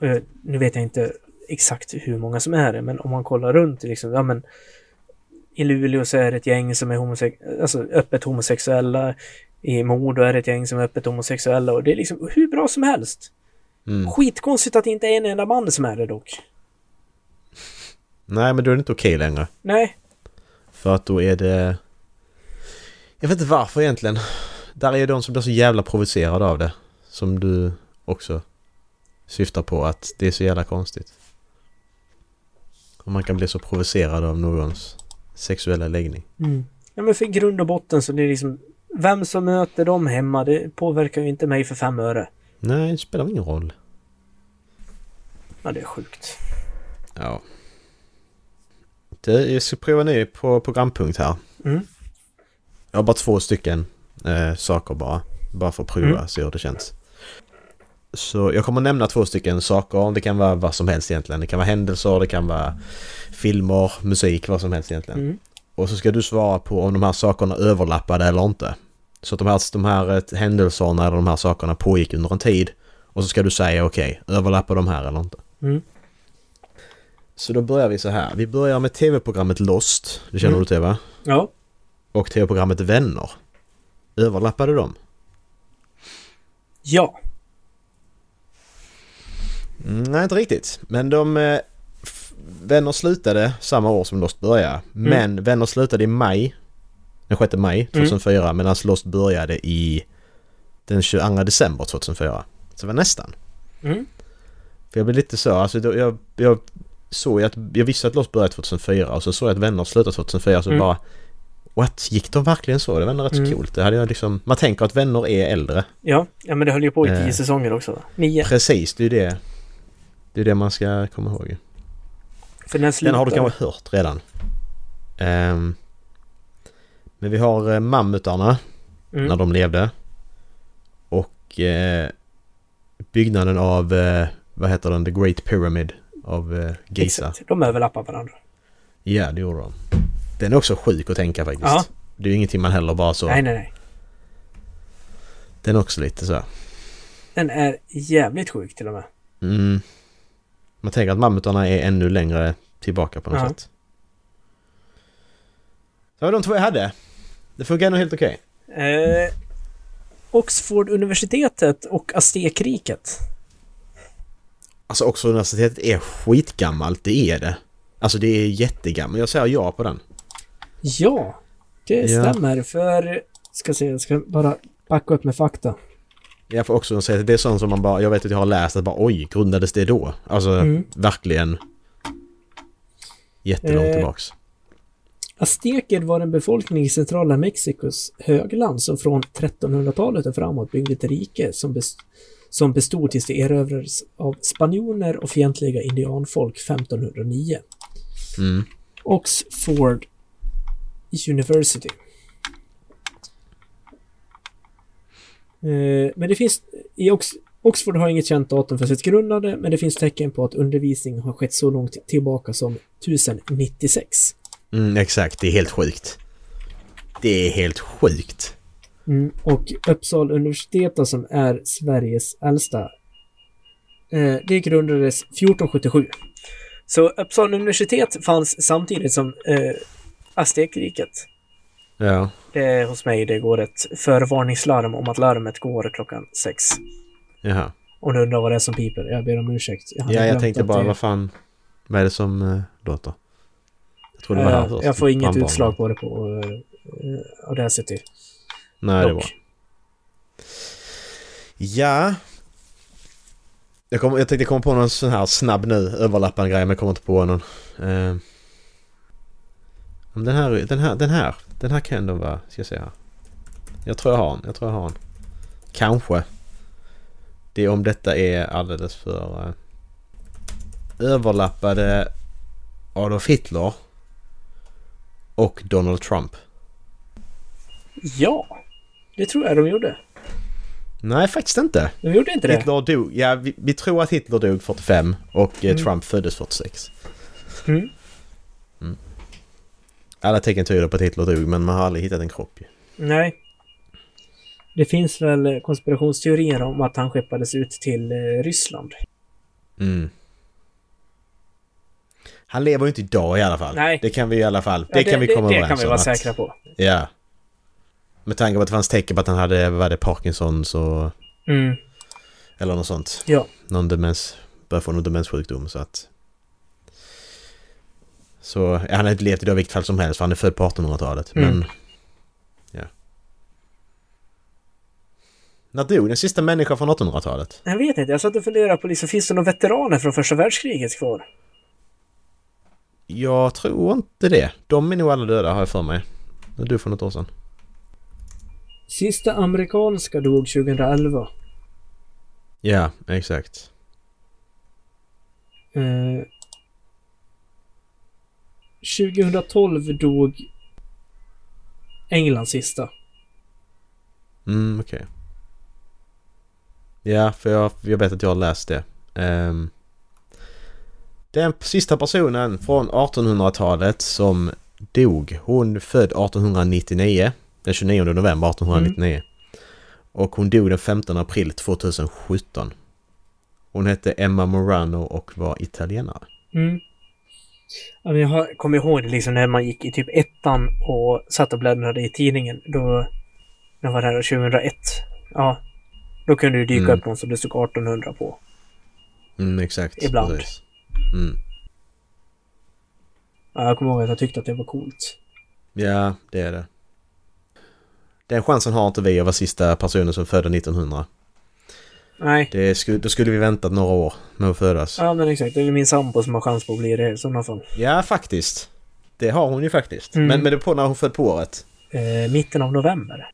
Speaker 1: eh, nu vet jag inte exakt hur många som är det men om man kollar runt liksom, ja men i Luleå så är det ett gäng som är homosex- alltså öppet homosexuella. I Modo är det ett gäng som är öppet homosexuella och det är liksom hur bra som helst.
Speaker 2: Mm.
Speaker 1: Skitkonstigt att det inte är en enda man som är det dock.
Speaker 2: Nej, men då är det inte okej längre.
Speaker 1: Nej,
Speaker 2: För att då är det... Jag vet inte varför egentligen. Där är ju de som blir så jävla provocerade av det. Som du också syftar på att det är så jävla konstigt. Och man kan bli så provocerad av någons sexuella läggning.
Speaker 1: Mm. Ja men för i grund och botten så det är liksom Vem som möter dem hemma det påverkar ju inte mig för fem öre.
Speaker 2: Nej, det spelar ingen roll.
Speaker 1: Ja det är sjukt.
Speaker 2: Ja. Det, jag ska pröva ny på programpunkt här.
Speaker 1: Mm.
Speaker 2: Jag har bara två stycken eh, saker bara. Bara för att prova,
Speaker 1: Mm.
Speaker 2: se hur det känns. Så jag kommer nämna två stycken saker. Det kan vara vad som helst egentligen. Det kan vara händelser, det kan vara filmer, musik, vad som helst egentligen.
Speaker 1: Mm.
Speaker 2: Och så ska du svara på om de här sakerna överlappade eller inte. Så att de här, de här eh, händelserna eller de här sakerna pågick under en tid. Och så ska du säga okej, överlappar de här eller inte?
Speaker 1: Mm.
Speaker 2: Så då börjar vi så här. Vi börjar med tv-programmet Lost. Det känner
Speaker 1: Mm.
Speaker 2: du till va?
Speaker 1: Ja.
Speaker 2: Och tv-programmet Vänner. Överlappade de?
Speaker 1: Ja.
Speaker 2: Mm, nej, inte riktigt. Men de... Eh, Vänner slutade samma år som Lost började. Men Vänner slutade i maj. Den 6 maj 2004. Medan Lost började i den 22 december 2004. Så det var nästan.
Speaker 1: Mm.
Speaker 2: För jag blev lite så, alltså jag, jag såg att, jag visste att Lost började 2004 och så såg jag att Vänner slutade 2004 så
Speaker 1: Mm.
Speaker 2: bara What? Gick de verkligen så? Det var ändå rätt så
Speaker 1: Mm.
Speaker 2: coolt. Det hade jag liksom, man tänker att Vänner är äldre.
Speaker 1: Ja. Ja men det höll ju på i tio
Speaker 2: Eh.
Speaker 1: säsonger också. Nio.
Speaker 2: Precis, det är det. Det är det man ska komma ihåg.
Speaker 1: För den
Speaker 2: Den
Speaker 1: slutar...
Speaker 2: har du kanske hört redan. Ehm, men vi har eh, mammutarna
Speaker 1: Mm.
Speaker 2: när de levde. Och eh, byggnaden av, eh, vad heter den, The Great Pyramid av eh, Giza.
Speaker 1: Exakt. De överlappar varandra.
Speaker 2: Ja, det gjorde de. Den är också sjuk att tänka faktiskt.
Speaker 1: Ja.
Speaker 2: Det är ju ingenting man heller bara så...
Speaker 1: Nej, nej, nej.
Speaker 2: Den är också lite så.
Speaker 1: Den är jävligt sjuk till och med.
Speaker 2: Mm. Man tänker att mammutarna är ännu längre tillbaka på något
Speaker 1: Ja.
Speaker 2: sätt. Så var de två jag hade. Det funkar nog helt okej.
Speaker 1: Eh, Oxford-universitetet och Aztekriket.
Speaker 2: Alltså också universitetet är skitgammalt, det är det. Alltså det är jättegammalt. Jag säger ja på den.
Speaker 1: Ja, det
Speaker 2: Ja.
Speaker 1: stämmer. För... Ska se, jag ska bara backa upp med fakta.
Speaker 2: Jag får också säga att det är sånt som man bara... Jag vet att jag har läst att bara oj, grundades det då? Alltså
Speaker 1: Mm.
Speaker 2: verkligen jättelångt
Speaker 1: Eh,
Speaker 2: tillbaks.
Speaker 1: Azteker var en befolkning i centrala Mexikos högland som från 1300-talet och framåt byggde ett rike som, bes- som bestod tills det erövrades av spanjoner och fientliga indianfolk 1509.
Speaker 2: Mm.
Speaker 1: Oxford University. Eh, Men det finns... I Ox, Oxford har inget känt datum för sitt grundande, men det finns tecken på att undervisning har skett så långt tillbaka som 1096.
Speaker 2: Mm, exakt, det är helt sjukt. Det är helt sjukt.
Speaker 1: Mm, och Uppsala universitet då, som är Sveriges äldsta. Eh, det grundades 1477. Så Uppsala universitet fanns samtidigt som eh, Aztekriket.
Speaker 2: Ja.
Speaker 1: Det hos mig det går ett förvarningslarm om att larmet går klockan sex.
Speaker 2: Jaha.
Speaker 1: Och nu undrar vad det är som piper. Jag ber om ursäkt. hade
Speaker 2: Ja, jag tänkte bara
Speaker 1: det-
Speaker 2: vad fan... Vad är det som uh, låter? Jag tror det var här
Speaker 1: Eh, jag får inget
Speaker 2: Brandvarnare.
Speaker 1: utslag på det på Audacity.
Speaker 2: Nej, det
Speaker 1: Dock.
Speaker 2: var. Ja. Jag, kom, jag tänkte komma på någon sån här snabb nu, överlappande grej, men jag kommer inte på någon. Eh, den här, den här, den här, den här kan ändå vara, ska jag säga. Jag tror jag har en, jag tror jag har en. Kanske. Det är om detta är alldeles för eh, överlappade Adolf Hitler och Donald Trump.
Speaker 1: Ja, det tror jag de gjorde.
Speaker 2: Nej, faktiskt inte.
Speaker 1: De gjorde inte det.
Speaker 2: Hitler dog, ja vi, vi tror att Hitler dog 45 och eh,
Speaker 1: Mm.
Speaker 2: Trump föddes 46.
Speaker 1: Mm.
Speaker 2: Alla tecken tyder på att Hitler dog men man har aldrig hittat en kropp ju.
Speaker 1: Nej. Det finns väl konspirationsteorier om att han skeppades ut till eh, Ryssland.
Speaker 2: Mm. Han lever ju inte idag i alla fall.
Speaker 1: Nej.
Speaker 2: Det kan vi i alla fall. Det,
Speaker 1: Ja,
Speaker 2: kan vi komma
Speaker 1: det, det kan vi vara
Speaker 2: att-
Speaker 1: säkra på.
Speaker 2: Ja. Med tanke på att det fanns tecken på att han hade, vad det, Parkinsons och...
Speaker 1: Mm.
Speaker 2: Eller något sånt.
Speaker 1: Ja.
Speaker 2: Någon demens... Började få någon demenssjukdom så att... Så, ja, han har inte levt idag i vilket fall som helst för han är född på 1800-talet.
Speaker 1: Mm.
Speaker 2: Men... Ja. När dog den sista människan från 1800-talet?
Speaker 1: Jag vet inte, jag satt och funderade på liksom, finns det några veteraner från första världskriget kvar?
Speaker 2: Jag tror inte det. De är nog alla döda har jag för mig. Du för något år sedan.
Speaker 1: Sista amerikanska dog 2011.
Speaker 2: Ja, exakt.
Speaker 1: Eh, 2012 dog Englands sista.
Speaker 2: Mm, okej. Ja, för jag, jag vet att jag har läst det. Um, den sista personen från 1800-talet som dog, hon född 1899. Den 29 november 1899. Och hon dog den 15 april 2017. Hon hette Emma Morano och var italienare.
Speaker 1: Mm. Jag kommer ihåg det liksom när man gick i typ ettan och satt och bläddrade i tidningen. Då, när var det här 2001? Ja. Då kunde det dyka
Speaker 2: Mm.
Speaker 1: upp någon som det stod 1800 på.
Speaker 2: Mm, exakt.
Speaker 1: Ibland.
Speaker 2: Precis. Mm.
Speaker 1: Ja, jag kommer ihåg att jag tyckte att det var coolt.
Speaker 2: Ja, det är det. Den chansen har inte vi att vara sista personen som födde 1900.
Speaker 1: Nej.
Speaker 2: Det skulle, då skulle vi väntat några år med att födas.
Speaker 1: Ja, men exakt. Det är min sambo som har chans på att bli det i sådana fall.
Speaker 2: Ja, faktiskt. Det har hon ju faktiskt.
Speaker 1: Mm.
Speaker 2: Men, men det är på när hon född på året.
Speaker 1: Eh, mitten av november.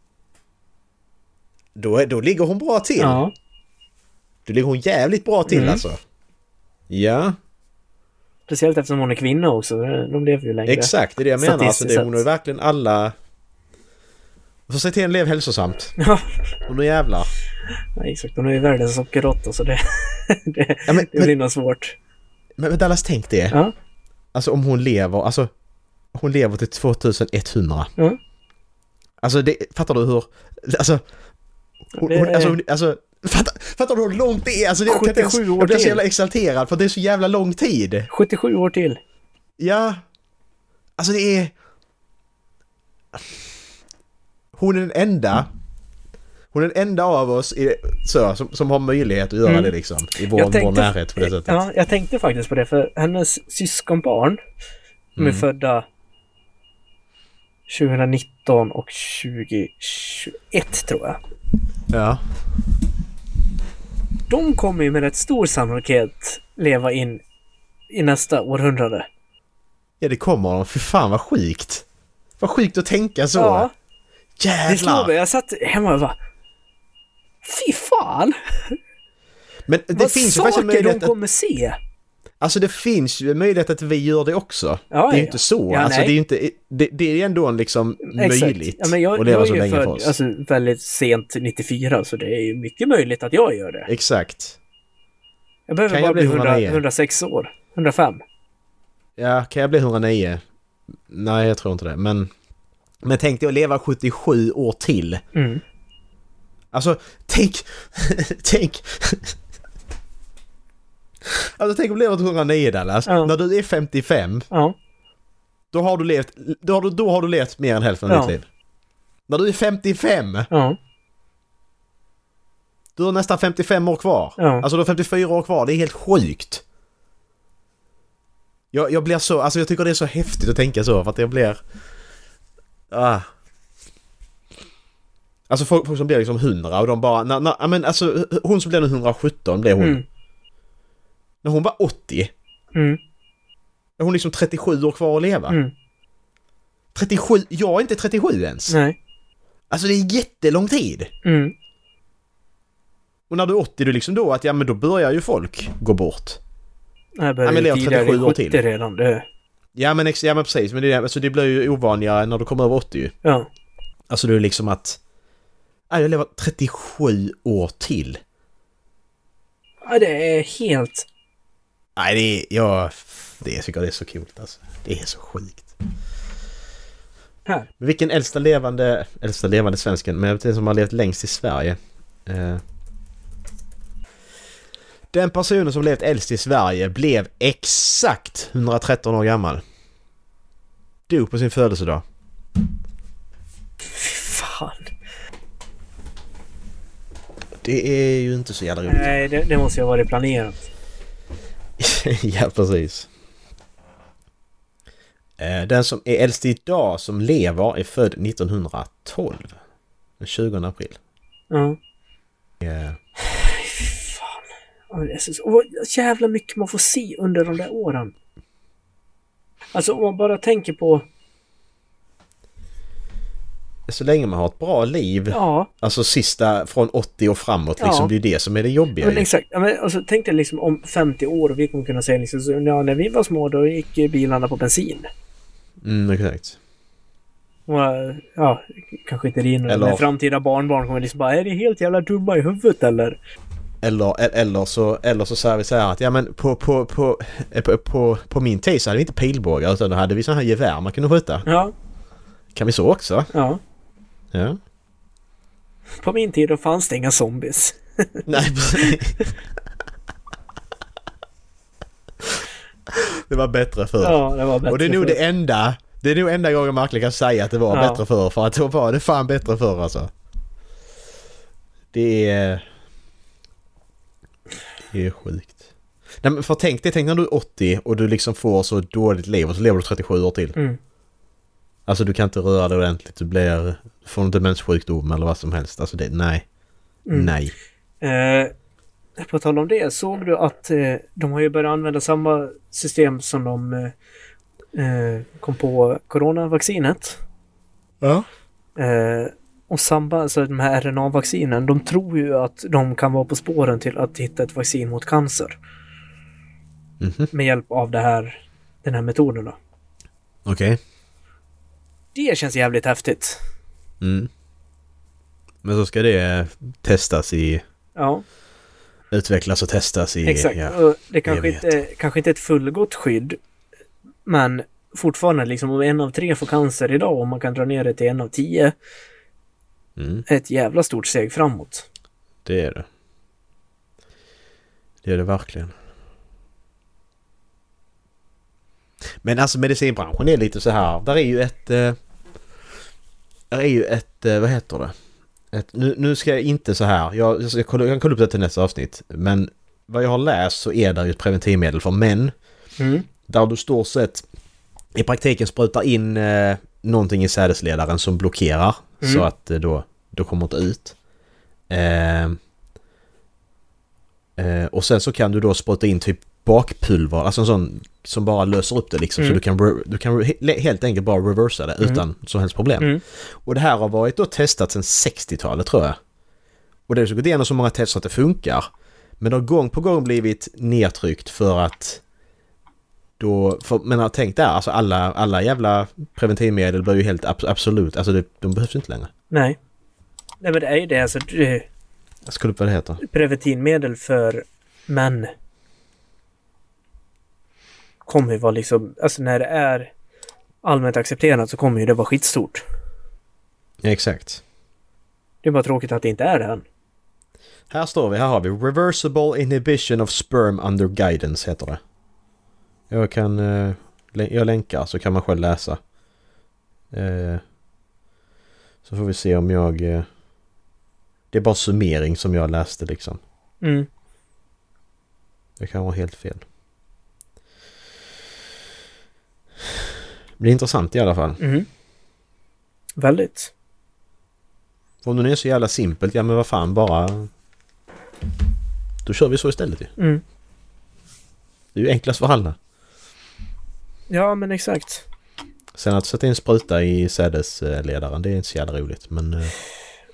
Speaker 2: Då, är- då ligger hon bra till.
Speaker 1: Ja.
Speaker 2: Då ligger hon jävligt bra till
Speaker 1: Mm.
Speaker 2: alltså. Ja,
Speaker 1: Speciellt eftersom hon är kvinna också. De lever ju längre.
Speaker 2: exakt. Det är det jag menar. Alltså, det, hon har ju verkligen alla... Får se till att leva hälsosamt.
Speaker 1: Ja,
Speaker 2: Och nu jävlar.
Speaker 1: nej, exakt. Hon är ju världens sockerråtta så det, det,
Speaker 2: Ja, men,
Speaker 1: det blir
Speaker 2: men,
Speaker 1: nog svårt.
Speaker 2: men, men Dallas, tänk det.
Speaker 1: Ja.
Speaker 2: Alltså om hon lever, alltså... Hon lever till 2100.
Speaker 1: Ja.
Speaker 2: Alltså det, fattar du hur... Alltså... Hon,
Speaker 1: Det-
Speaker 2: hon, alltså, hon- alltså fattar, fattar du hur långt det är? Alltså det, ens,
Speaker 1: 77 år
Speaker 2: jag blir så
Speaker 1: till.
Speaker 2: jävla exalterad för det är så jävla lång tid.
Speaker 1: 77 år till.
Speaker 2: Ja. Alltså det är... Hon är den enda... Hon är den enda av oss i, så, som, som har möjlighet att göra
Speaker 1: Mm.
Speaker 2: det liksom. I vår,
Speaker 1: Jag
Speaker 2: vår
Speaker 1: tänkte-
Speaker 2: närhet på det sättet.
Speaker 1: Ja, jag tänkte faktiskt på det för hennes syskonbarn de är
Speaker 2: Mm.
Speaker 1: födda 2019 och 2021 tror jag.
Speaker 2: Ja.
Speaker 1: De kommer ju med rätt stor sannolikhet leva in i nästa århundrade.
Speaker 2: Ja, det kommer de. Fy fan vad sjukt. Vad sjukt att tänka så.
Speaker 1: Ja, det slår
Speaker 2: Jävlar.
Speaker 1: mig. Jag satt hemma och bara... Fy fan!
Speaker 2: Men det
Speaker 1: Vad
Speaker 2: finns ju
Speaker 1: saker
Speaker 2: faktiskt en möjlighet
Speaker 1: de kommer se!
Speaker 2: Alltså det finns ju en möjlighet att vi gör det också.
Speaker 1: Ja,
Speaker 2: det är ju
Speaker 1: ja.
Speaker 2: inte så.
Speaker 1: Ja,
Speaker 2: alltså
Speaker 1: nej.
Speaker 2: det är ju inte... Det, det är ju ändå liksom
Speaker 1: Exakt.
Speaker 2: möjligt
Speaker 1: Ja, men jag,
Speaker 2: att leva
Speaker 1: jag
Speaker 2: så länge för
Speaker 1: född
Speaker 2: oss.
Speaker 1: alltså, väldigt sent 94 så det är ju mycket möjligt att jag gör det.
Speaker 2: Exakt.
Speaker 1: Jag behöver
Speaker 2: Kan
Speaker 1: bara
Speaker 2: jag
Speaker 1: bli
Speaker 2: bli
Speaker 1: 100,
Speaker 2: 109?
Speaker 1: 106 år. 105.
Speaker 2: Ja, kan jag bli 109? Nej, jag tror inte det. Men... Men tänk dig att leva 77 år till.
Speaker 1: Mm.
Speaker 2: Alltså, tänk... tänk... Alltså tänk om du lever till 109 Dallas.
Speaker 1: Ja.
Speaker 2: När du är 55,
Speaker 1: Ja.
Speaker 2: då har du levt... Då har du, då har du levt mer än hälften av
Speaker 1: Ja.
Speaker 2: ditt liv. När du är 55,
Speaker 1: Ja.
Speaker 2: du har nästan 55 år kvar.
Speaker 1: Ja.
Speaker 2: Alltså du har 54 år kvar, det är helt sjukt. Jag, jag blir så, alltså jag tycker det är så häftigt att tänka så för att jag blir... Ah. Alltså folk, folk som blir liksom 100 och de bara, na, na, men alltså hon som blev nu 117 blev hon.
Speaker 1: Mm.
Speaker 2: När hon var 80,
Speaker 1: Mm.
Speaker 2: är hon liksom 37 år kvar att leva.
Speaker 1: Mm.
Speaker 2: 37, jag är inte 37 ens.
Speaker 1: Nej.
Speaker 2: Alltså det är jättelång tid.
Speaker 1: Mm.
Speaker 2: Och när du är 80, du liksom då att ja men då börjar ju folk gå bort.
Speaker 1: Jag
Speaker 2: Ja,
Speaker 1: började
Speaker 2: men lever
Speaker 1: tidigare
Speaker 2: 37
Speaker 1: i
Speaker 2: år
Speaker 1: 70
Speaker 2: till.
Speaker 1: redan. Det,
Speaker 2: Ja men, ja, men precis, men det, alltså, det blir ju ovanligare när du kommer över 80 ju.
Speaker 1: ja.
Speaker 2: Alltså det är liksom att... Ja, jag lever 37 år till.
Speaker 1: ja. Det är helt...
Speaker 2: Nej, det är... Jag... Det jag tycker det är så kul alltså. Det är så sjukt.
Speaker 1: Här.
Speaker 2: Vilken äldsta levande... Äldsta levande svensken, men inte som har levt längst i Sverige. Eh. Den personen som levt äldst i Sverige blev exakt 113 år gammal. Dog på sin födelsedag.
Speaker 1: Fy fan.
Speaker 2: Det är ju inte så jävla roligt.
Speaker 1: Nej, det, det måste ju ha varit planerat.
Speaker 2: ja, precis. Eh, Den som är äldst idag som lever är född 1912. Den 20 april.
Speaker 1: Ja.
Speaker 2: Yeah.
Speaker 1: Fan. Och vad jävla mycket man får se under de där åren. Alltså om man bara tänker på...
Speaker 2: Så länge man har ett bra liv,
Speaker 1: Ja,
Speaker 2: alltså sista från 80 och framåt liksom,
Speaker 1: Ja.
Speaker 2: det är det som är det jobbiga
Speaker 1: men exakt. Ja, men, alltså, tänk dig liksom om 50 år och vi kommer kunna säga liksom, så, ja, när vi var små då gick bilarna på bensin.
Speaker 2: Mm, exakt.
Speaker 1: Och, ja, kanske inte rinner.
Speaker 2: Eller-
Speaker 1: framtida barnbarn kommer liksom bara, är det helt jävla dumma i huvudet eller?
Speaker 2: Eller, eller, så, eller så säger vi så här att ja men på, på, på, eh, på, på, på min tid så hade vi inte pilbågar utan då hade vi sådana här gevär man kunde skjuta.
Speaker 1: Ja,
Speaker 2: Kan vi så också?
Speaker 1: ja.
Speaker 2: Ja.
Speaker 1: På min tid då fanns det inga zombies.
Speaker 2: Nej. Det var bättre förr.
Speaker 1: Ja, det var bättre
Speaker 2: Och det är nog
Speaker 1: förr.
Speaker 2: det enda Det är nog enda gången man verkligen kan säga att det var
Speaker 1: Ja.
Speaker 2: bättre förr för att då var det fan bättre förr alltså. Det är... Det är sjukt. Nej men för tänk dig, tänk när du är 80 och du liksom får så dåligt liv och så lever du 37 år till.
Speaker 1: Mm.
Speaker 2: Alltså du kan inte röra dig ordentligt, du blir... Du får en demenssjukdom eller vad som helst. Alltså det, nej.
Speaker 1: Mm.
Speaker 2: Nej.
Speaker 1: Eh, på tal om det, såg du att eh, de har ju börjat använda samma system som de eh, eh, kom på coronavaccinet.
Speaker 2: Ja.
Speaker 1: Eh, och samba, alltså de här RNA-vaccinen, de tror ju att de kan vara på spåren till att hitta ett vaccin mot cancer.
Speaker 2: Mhm.
Speaker 1: Med hjälp av det här, den här metoden då.
Speaker 2: Okej.
Speaker 1: Det känns jävligt häftigt.
Speaker 2: Mm. Men så ska det testas i...
Speaker 1: Ja,
Speaker 2: Utvecklas och testas i...
Speaker 1: exakt.
Speaker 2: Ja.
Speaker 1: Och det kanske inte, kanske inte är ett fullgott skydd. Men fortfarande liksom om en av tre får cancer idag och man kan dra ner det till en av tio.
Speaker 2: Mm.
Speaker 1: Ett jävla stort steg framåt.
Speaker 2: Det är det. Det är det verkligen. Men alltså medicinbranschen är lite så här. Där är ju ett... Eh, är ju ett... Eh, vad heter det? Ett, nu, nu ska jag inte så här. Jag, jag, kolla, jag kan kolla upp det till nästa avsnitt. Men vad jag har läst så är det ju ett preventivmedel för män.
Speaker 1: Mm.
Speaker 2: Där du står sett i praktiken sprutar in eh, någonting i sädesledaren som blockerar
Speaker 1: Mm.
Speaker 2: så att det då, då kommer inte ut. Eh, eh, och sen så kan du då spruta in typ bakpulver, alltså en sån som bara löser upp det liksom.
Speaker 1: Mm.
Speaker 2: Så du kan, du kan he- helt enkelt bara reversa det
Speaker 1: Mm.
Speaker 2: utan så helst problem.
Speaker 1: Mm.
Speaker 2: Och det här har varit då testat sedan 60-talet tror jag. Och det har gått igenom så många test så att det funkar. Men det har gång på gång blivit nedtryckt för att då, för, men tänk där, alltså alla, alla jävla preventivmedel blir ju helt ab- absolut, alltså det, de behövs inte längre.
Speaker 1: Nej. Nej men det är ju det alltså. det-
Speaker 2: Jag ska kolla upp vad det heter.
Speaker 1: Preventivmedel för män. Kommer ju vara liksom, alltså när det är allmänt accepterat så kommer ju det vara skitstort.
Speaker 2: Exakt.
Speaker 1: Det är bara tråkigt att det inte är det än.
Speaker 2: Här står vi, här har vi Reversible Inhibition of Sperm Under Guidance heter det. Jag kan, eh, jag länkar så kan man själv läsa. Eh, så får vi se om jag... Eh, det är bara summering som jag läste liksom.
Speaker 1: Mm.
Speaker 2: Det kan vara helt fel. Det blir intressant i alla fall.
Speaker 1: Mm. Väldigt.
Speaker 2: Om det nu är så jävla simpelt, ja men vad fan bara... Då kör vi så istället ju.
Speaker 1: Mm.
Speaker 2: Det är ju enklast för alla.
Speaker 1: Ja men exakt.
Speaker 2: Sen att sätta in spruta i sädesledaren, det är inte så jävla roligt. Men eh,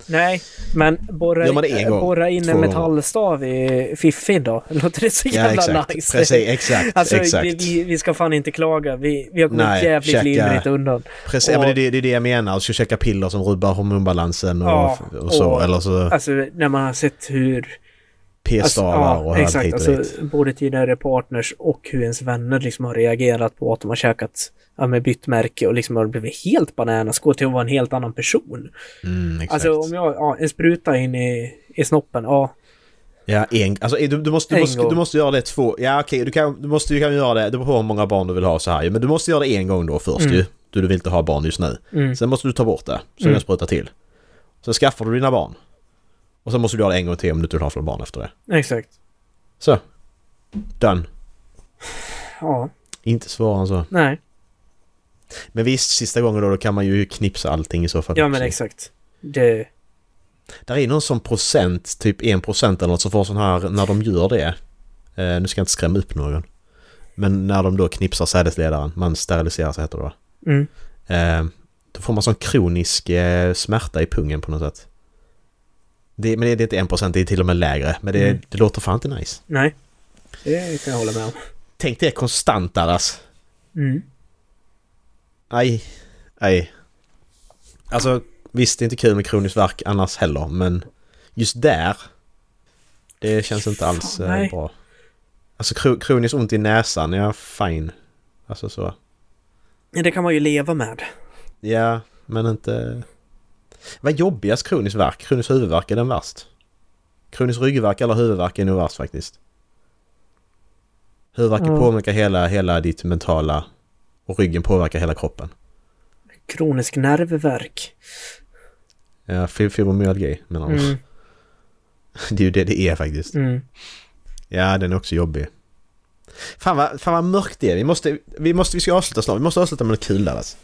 Speaker 1: Nej, men borra,
Speaker 2: Gör man det en gång,
Speaker 1: borra in en metallstav i fiffin då. Låter det så
Speaker 2: ja
Speaker 1: jävla
Speaker 2: exakt.
Speaker 1: nice?
Speaker 2: Precis, exakt.
Speaker 1: Alltså
Speaker 2: exakt.
Speaker 1: Vi, vi, ska fan inte klaga. Vi, vi har kommit
Speaker 2: Nej,
Speaker 1: jävligt
Speaker 2: checka.
Speaker 1: lindrigt undan.
Speaker 2: Precis, ja,
Speaker 1: och-
Speaker 2: men det, är det, är det jag menar. Ska käka piller som rubbar hormonbalansen och,
Speaker 1: Ja,
Speaker 2: och så.
Speaker 1: och-
Speaker 2: eller så
Speaker 1: Alltså när man har sett hur...
Speaker 2: p-stavar och allt
Speaker 1: exakt.
Speaker 2: hit och
Speaker 1: Alltså,
Speaker 2: dit.
Speaker 1: både tidigare partners och hur ens vänner liksom har reagerat på att de har käkat, ja men bytt märke och liksom har blivit helt bananas, gå till att vara en helt annan person.
Speaker 2: Mm, exakt.
Speaker 1: Alltså om jag, ja, en spruta in i, i snoppen, ja.
Speaker 2: Ja, en, alltså, du, du, måste, du, måste, du måste göra det två... Ja okej, du, kan, du måste ju kan göra det. Det beror på hur många barn du vill ha så här. Men du måste göra det en gång då först
Speaker 1: Mm.
Speaker 2: ju. Du, du vill inte ha barn just nu.
Speaker 1: Mm.
Speaker 2: Sen måste du ta bort det. Så
Speaker 1: Mm.
Speaker 2: mm. spruta till. Sen skaffar du dina barn. Och sen måste du göra det en gång till om du inte vill ha fler barn efter det.
Speaker 1: Exakt.
Speaker 2: Så. Done.
Speaker 1: Ja,
Speaker 2: Inte svårare än så.
Speaker 1: nej.
Speaker 2: Men visst, sista gången då, då kan man ju knipsa allting i så fall.
Speaker 1: Ja men exakt. Det...
Speaker 2: Där är någon sån procent, typ 1 procent eller något som får sån här, när de gör det. Eh, nu ska jag inte skrämma upp någon. Men när de då knipsar sädesledaren, man steriliserar sig heter det va?
Speaker 1: Mm.
Speaker 2: Eh, då får man sån kronisk eh, smärta i pungen på något sätt. Det, men det, är inte 1 procent, det är till och med lägre. Men det,
Speaker 1: Mm.
Speaker 2: det låter fan inte nice.
Speaker 1: Nej. Det kan jag hålla med om.
Speaker 2: Tänk det konstant Dallas.
Speaker 1: Mm.
Speaker 2: Aj, aj. Alltså visst, det är inte kul med kronisk värk annars heller, men just där. Det känns inte alls
Speaker 1: Fan,
Speaker 2: eh, bra. Alltså kro- kroniskt ont i näsan, ja fine. Alltså så.
Speaker 1: Det kan man ju leva med.
Speaker 2: Ja, men inte... Vad jobbigast kronisk värk? Kronisk huvudvärk är den värst. Kronisk ryggvärk eller huvudvärk är nog värst faktiskt. Huvudvärk
Speaker 1: Ja.
Speaker 2: påverkar hela, hela ditt mentala och ryggen påverkar hela kroppen.
Speaker 1: Kronisk nervvärk.
Speaker 2: Ja, fi- fibromyalgi menar de.
Speaker 1: Mm.
Speaker 2: Det är ju det det är faktiskt.
Speaker 1: Mm.
Speaker 2: Ja, den är också jobbig. Fan vad, fan vad mörkt det är. Vi måste, vi måste, vi ska avsluta snart. Vi måste avsluta med något kul där alltså.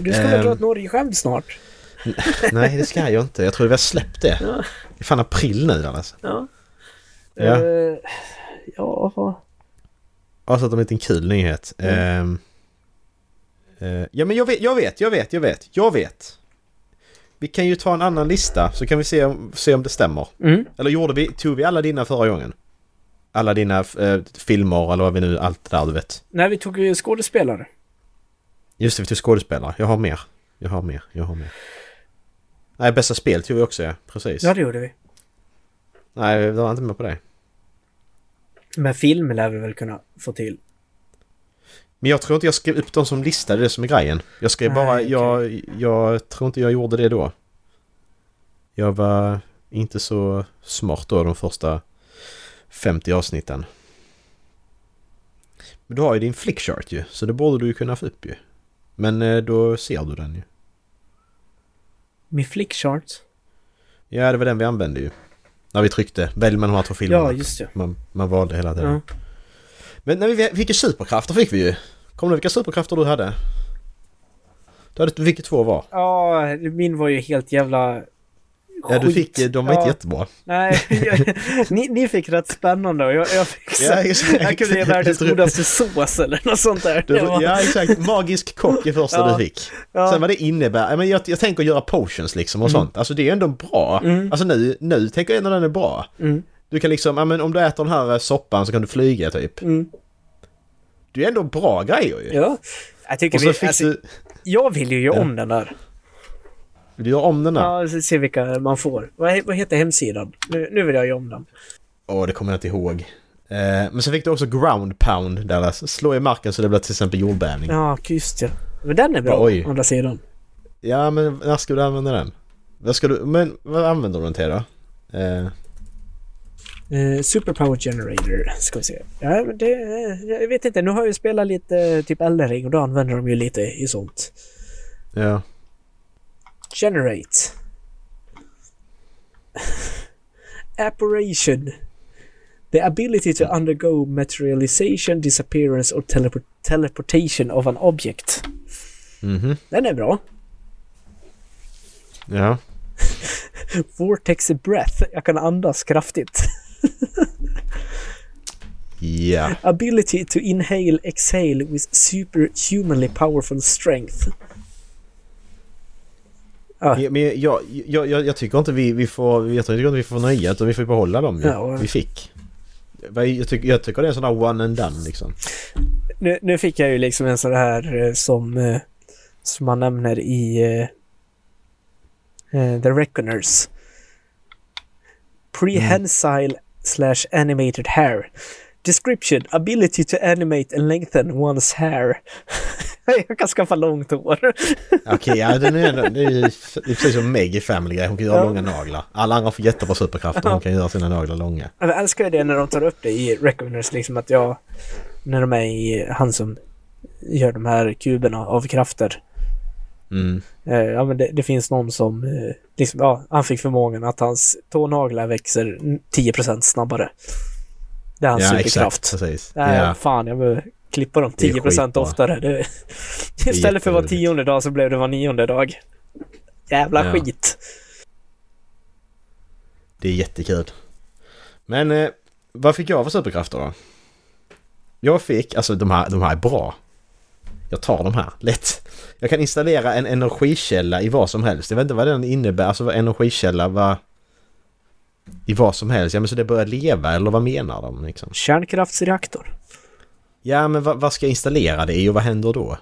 Speaker 1: Du ska väl
Speaker 2: Ehm.
Speaker 1: dra ett Norge-skämt snart?
Speaker 2: Nej, det ska jag inte. Jag tror vi har släppt det.
Speaker 1: Ja.
Speaker 2: Det är fan april nu alltså.
Speaker 1: Ja.
Speaker 2: Ja.
Speaker 1: Eh, ja.
Speaker 2: Avsluta med en liten kul nyhet. Ehm, eh, ja, men jag vet, jag vet, jag vet, jag vet, jag vet. Vi kan ju ta en annan lista så kan vi se om, se om det stämmer.
Speaker 1: Mm.
Speaker 2: Eller gjorde vi, tog vi alla dina förra gången? Alla dina eh, filmer eller vad vi nu, allt det där du vet.
Speaker 1: Nej, vi tog skådespelare.
Speaker 2: Just det, vi tog skådespelare. Jag har mer. Jag har mer. Jag har mer. Nej, bästa spel tog vi också ja. Precis.
Speaker 1: Ja, det gjorde vi.
Speaker 2: Nej, vi var inte med på det.
Speaker 1: Men film lär vi väl kunna få till.
Speaker 2: Men jag tror inte jag skrev upp dem som lista, det som är grejen. Jag skrev
Speaker 1: Nej,
Speaker 2: bara, jag, jag tror inte jag gjorde det då. Jag var inte så smart då de första 50 avsnitten. Men du har ju din flickchart ju, så det borde du ju kunna få upp ju. Men eh, då ser du den ju.
Speaker 1: Min flickchart.
Speaker 2: Ja, det var den vi använde ju. När vi tryckte, välj mellan de här två filmerna.
Speaker 1: Ja, just det.
Speaker 2: Man, man valde hela tiden.
Speaker 1: Ja.
Speaker 2: Men när vi fick ju superkrafter fick vi ju. Kommer du vilka superkrafter du hade? Du hade vilka två var?
Speaker 1: ja, min var ju helt jävla...
Speaker 2: Ja, du fick, de var inte
Speaker 1: Ja.
Speaker 2: jättebra.
Speaker 1: Nej, jag, ni, ni fick rätt spännande och jag, jag fick så,
Speaker 2: Ja, exakt.
Speaker 1: Jag kunde ge världens godaste sås eller något sånt där.
Speaker 2: Du,
Speaker 1: var,
Speaker 2: ja, exakt. Magisk kock är första
Speaker 1: Ja.
Speaker 2: du fick.
Speaker 1: ja.
Speaker 2: Sen vad det innebär. Men jag, jag tänker göra potions liksom och
Speaker 1: Mm.
Speaker 2: sånt. Alltså det är ändå bra.
Speaker 1: Mm.
Speaker 2: Alltså nu, nu tänker jag ändå den är bra.
Speaker 1: Mm,
Speaker 2: Du kan liksom, ja men om du äter den här eh, soppan så kan du flyga typ.
Speaker 1: mm,
Speaker 2: Det är ändå bra grejer ju.
Speaker 1: ja. Jag tycker vi, alltså,
Speaker 2: du...
Speaker 1: jag vill ju göra om den där.
Speaker 2: Vill du göra om den där? Åh,
Speaker 1: Ja, se vilka man får. Vad, vad heter hemsidan? Nu, nu vill jag göra om den.
Speaker 2: det kommer jag inte ihåg. Eh, men så fick du också ground pound där. Alltså, slå i marken så det blir till exempel jordbävning. Ja,
Speaker 1: Ja, just ja. Men den är bra,
Speaker 2: Oj.
Speaker 1: å andra sidan.
Speaker 2: men när ska du använda den? Vad ska du... Men vad använder du den till då? Eh,
Speaker 1: Eh, Superpower Generator, ska vi se. Ja, men det... eh, Jag vet inte, nu har jag ju spelat lite typ Eldering och då använder de ju lite i sånt.
Speaker 2: ja.
Speaker 1: Generate. Apparition. The ability to undergo materialization, disappearance or teleport teleportation of an object.
Speaker 2: Mm -hmm.
Speaker 1: Den är bra.
Speaker 2: Ja.
Speaker 1: Vortex breath. Jag kan andas kraftigt.
Speaker 2: Ja.
Speaker 1: Ability to inhale, exhale with superhumanly powerful strength. Ah,
Speaker 2: Men jag, jag, jag, jag, tycker inte vi, vi får... Jag tycker inte vi får nöja utan vi får behålla dem ju.
Speaker 1: Ja,
Speaker 2: vi fick. Jag tycker, jag tycker det är en sån där one and done liksom.
Speaker 1: nu, nu fick jag ju liksom en sån här eh, som, eh, som man nämner i eh, The Reckoners. Prehensile slash animated hair. Description. Ability to animate and lengthen one's hair. jag kan skaffa långt hår.
Speaker 2: Okej, ja den är, det är, det är precis som Meg i Family Guy. Hon kan göra
Speaker 1: Ja.
Speaker 2: långa naglar. Alla andra får jättebra superkrafter. Hon kan göra sina naglar långa.
Speaker 1: Jag älskar det när de tar upp det i Reckoners liksom att jag... När de är i... Han som gör de här kuberna av krafter.
Speaker 2: Mm.
Speaker 1: Eh, ja men det, det finns någon som... Eh, liksom, ja, han fick förmågan att hans tånaglar växer 10% snabbare. Det är hans
Speaker 2: Ja,
Speaker 1: superkraft.
Speaker 2: exakt. Precis.
Speaker 1: Nej,
Speaker 2: Ja.
Speaker 1: fan jag behöver klippa dem
Speaker 2: Det är
Speaker 1: 10%
Speaker 2: skitbra.
Speaker 1: oftare. Det, istället för var tionde dag så blev det var nionde dag. Jävla
Speaker 2: Ja.
Speaker 1: skit.
Speaker 2: Det är jättekul. Men eh, vad fick jag för superkrafter då? Jag fick, alltså de här, de här är bra. Jag tar de här, lätt. Jag kan installera en energikälla i vad som helst. Jag vet inte vad den innebär, alltså vad energikälla, vad... I vad som helst. Ja men så det börjar leva eller vad menar de liksom?
Speaker 1: Kärnkraftsreaktor.
Speaker 2: Ja men vad, vad ska jag installera det i och vad händer då?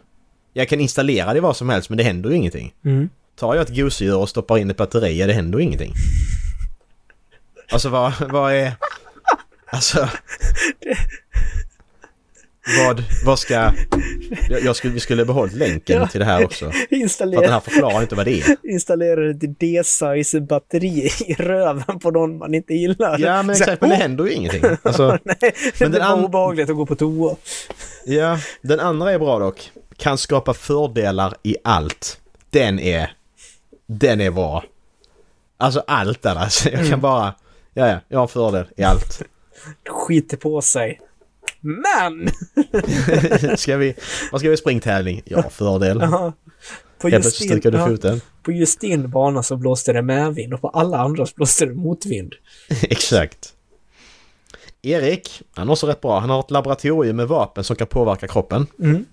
Speaker 2: Jag kan installera det i vad som helst men det händer ju ingenting.
Speaker 1: Mm.
Speaker 2: Tar jag ett gosedjur och stoppar in ett batteri, ja det händer ju ingenting. Alltså vad, vad är... Alltså... Vad, vad ska... Jag, skulle, vi skulle behållit länken
Speaker 1: Ja.
Speaker 2: till det här också. För att den
Speaker 1: Installera,
Speaker 2: här förklarar inte vad det är.
Speaker 1: installera ett D-size batteri i röven på någon man inte gillar.
Speaker 2: Ja men exakt, men det händer ju ingenting. Alltså,
Speaker 1: Nej,
Speaker 2: Men
Speaker 1: det var
Speaker 2: an-
Speaker 1: obehagligt att gå på toa.
Speaker 2: ja, den andra är bra dock. Kan skapa fördelar i allt. Den är... Den är bra. Alltså allt där alltså. Jag kan bara... Ja, ja, jag har fördel i allt.
Speaker 1: Skiter på sig. Men!
Speaker 2: ska vi... Vad ska vi springtävling? Ja, fördel.
Speaker 1: Ja, på, just din, ja, på just din bana så blåste det medvind och på alla andras blåste det motvind.
Speaker 2: Exakt. Erik, han är också rätt bra. Han har ett laboratorium med vapen som kan påverka kroppen.
Speaker 1: Mm.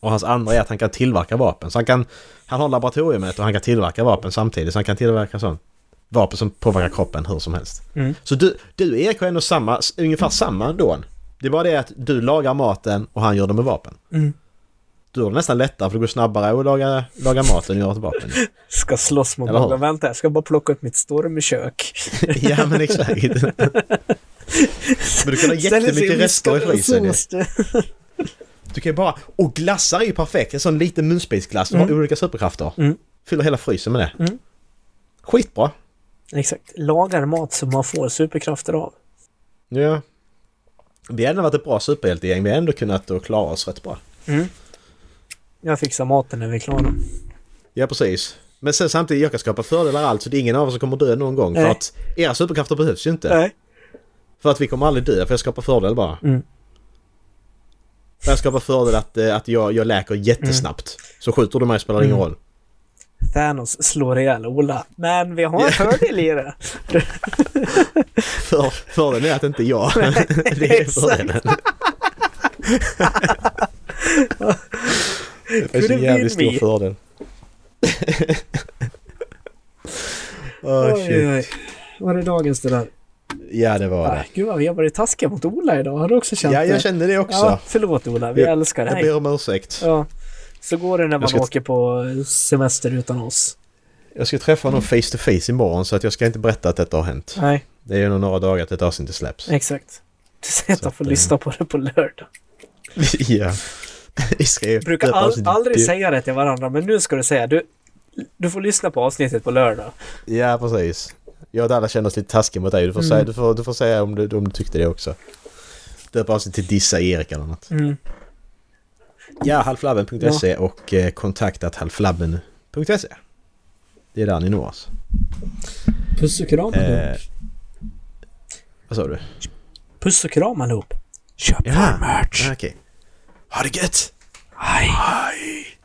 Speaker 2: Och hans andra är att han kan tillverka vapen. Så han kan... Han har laboratoriumet och han kan tillverka vapen samtidigt. Så han kan tillverka sånt. Vapen som påverkar kroppen hur som helst.
Speaker 1: Mm.
Speaker 2: Så du, du Erik har ändå samma, ungefär samma då. Det är bara det att du lagar maten och han gör det med vapen.
Speaker 1: Mm.
Speaker 2: Du har det nästan lättare för det går snabbare att laga, laga maten än att göra ett vapen.
Speaker 1: Ska slåss mot någon. Vänta, jag ska bara plocka upp mitt stormkök.
Speaker 2: ja men exakt. Men du kan ha jättemycket rester i frysen. Du kan ju bara... Och glassar är ju perfekt. En sån liten munsbitsglass. Du har
Speaker 1: Mm.
Speaker 2: olika superkrafter.
Speaker 1: Mm.
Speaker 2: Fyller hela frysen med det.
Speaker 1: Mm.
Speaker 2: Skitbra.
Speaker 1: Exakt. Lagar mat som man får superkrafter av.
Speaker 2: Ja. Vi har ändå varit ett bra superhjältegäng. Vi har ändå kunnat då klara oss rätt bra.
Speaker 1: Mm. Jag fixar maten när vi är klara.
Speaker 2: Ja, precis. Men sen samtidigt, jag kan skapa fördelar allt så det är ingen av oss som kommer dö någon gång. För
Speaker 1: Nej.
Speaker 2: att era superkrafter behövs ju inte.
Speaker 1: Nej.
Speaker 2: För att vi kommer aldrig dö för jag skapar fördel bara.
Speaker 1: Mm.
Speaker 2: Jag skapar fördel att, eh, att jag, jag läker jättesnabbt. Så skjuter du mig spelar det ingen
Speaker 1: Mm.
Speaker 2: roll.
Speaker 1: Thanos slår ihjäl Ola. Men vi har en fördel i det.
Speaker 2: För, fördelen är att inte jag. det är fördelen. Det är
Speaker 1: have
Speaker 2: jävligt stor
Speaker 1: me.
Speaker 2: fördel.
Speaker 1: Oj,
Speaker 2: shit.
Speaker 1: oj. Var det dagens det där?
Speaker 2: Ja det var
Speaker 1: Ah,
Speaker 2: det.
Speaker 1: gud vad vi har varit taskiga mot Ola idag. Har du också känt
Speaker 2: Ja
Speaker 1: det?
Speaker 2: jag kände det också.
Speaker 1: Ja, förlåt Ola. Vi
Speaker 2: Jag-
Speaker 1: älskar
Speaker 2: Jag
Speaker 1: dig.
Speaker 2: ber om ursäkt.
Speaker 1: Ja. Så går det när man åker på semester utan oss.
Speaker 2: Jag ska träffa honom face to face imorgon så att jag ska inte berätta att detta har hänt.
Speaker 1: Nej,
Speaker 2: Det är ju nog några dagar att ett avsnitt släpps.
Speaker 1: exakt. Du säger att jag får
Speaker 2: eh,
Speaker 1: lyssna på det på lördag.
Speaker 2: ja. Ju...
Speaker 1: Brukar all,
Speaker 2: avsnittet
Speaker 1: aldrig säga det till varandra, men nu ska du säga. Du, du får lyssna på avsnittet på lördag.
Speaker 2: Ja precis. Jag och Dalla känner oss lite taskiga mot dig. Du får,
Speaker 1: Mm.
Speaker 2: säga, du får, du får säga om du, om du tyckte det också. Döpa avsnitt till Dissa Erik eller något.
Speaker 1: Mm.
Speaker 2: Ja, halflabben.se och eh, kontaktat halflabben.se. Det är där ni når oss.
Speaker 1: Puss och kram
Speaker 2: Eh, vad sa du?
Speaker 1: Puss och kram allihop. Köp
Speaker 2: Ja.
Speaker 1: vår merch.
Speaker 2: Ah, Okej. Ha det gött!
Speaker 1: Hej.
Speaker 2: Hej!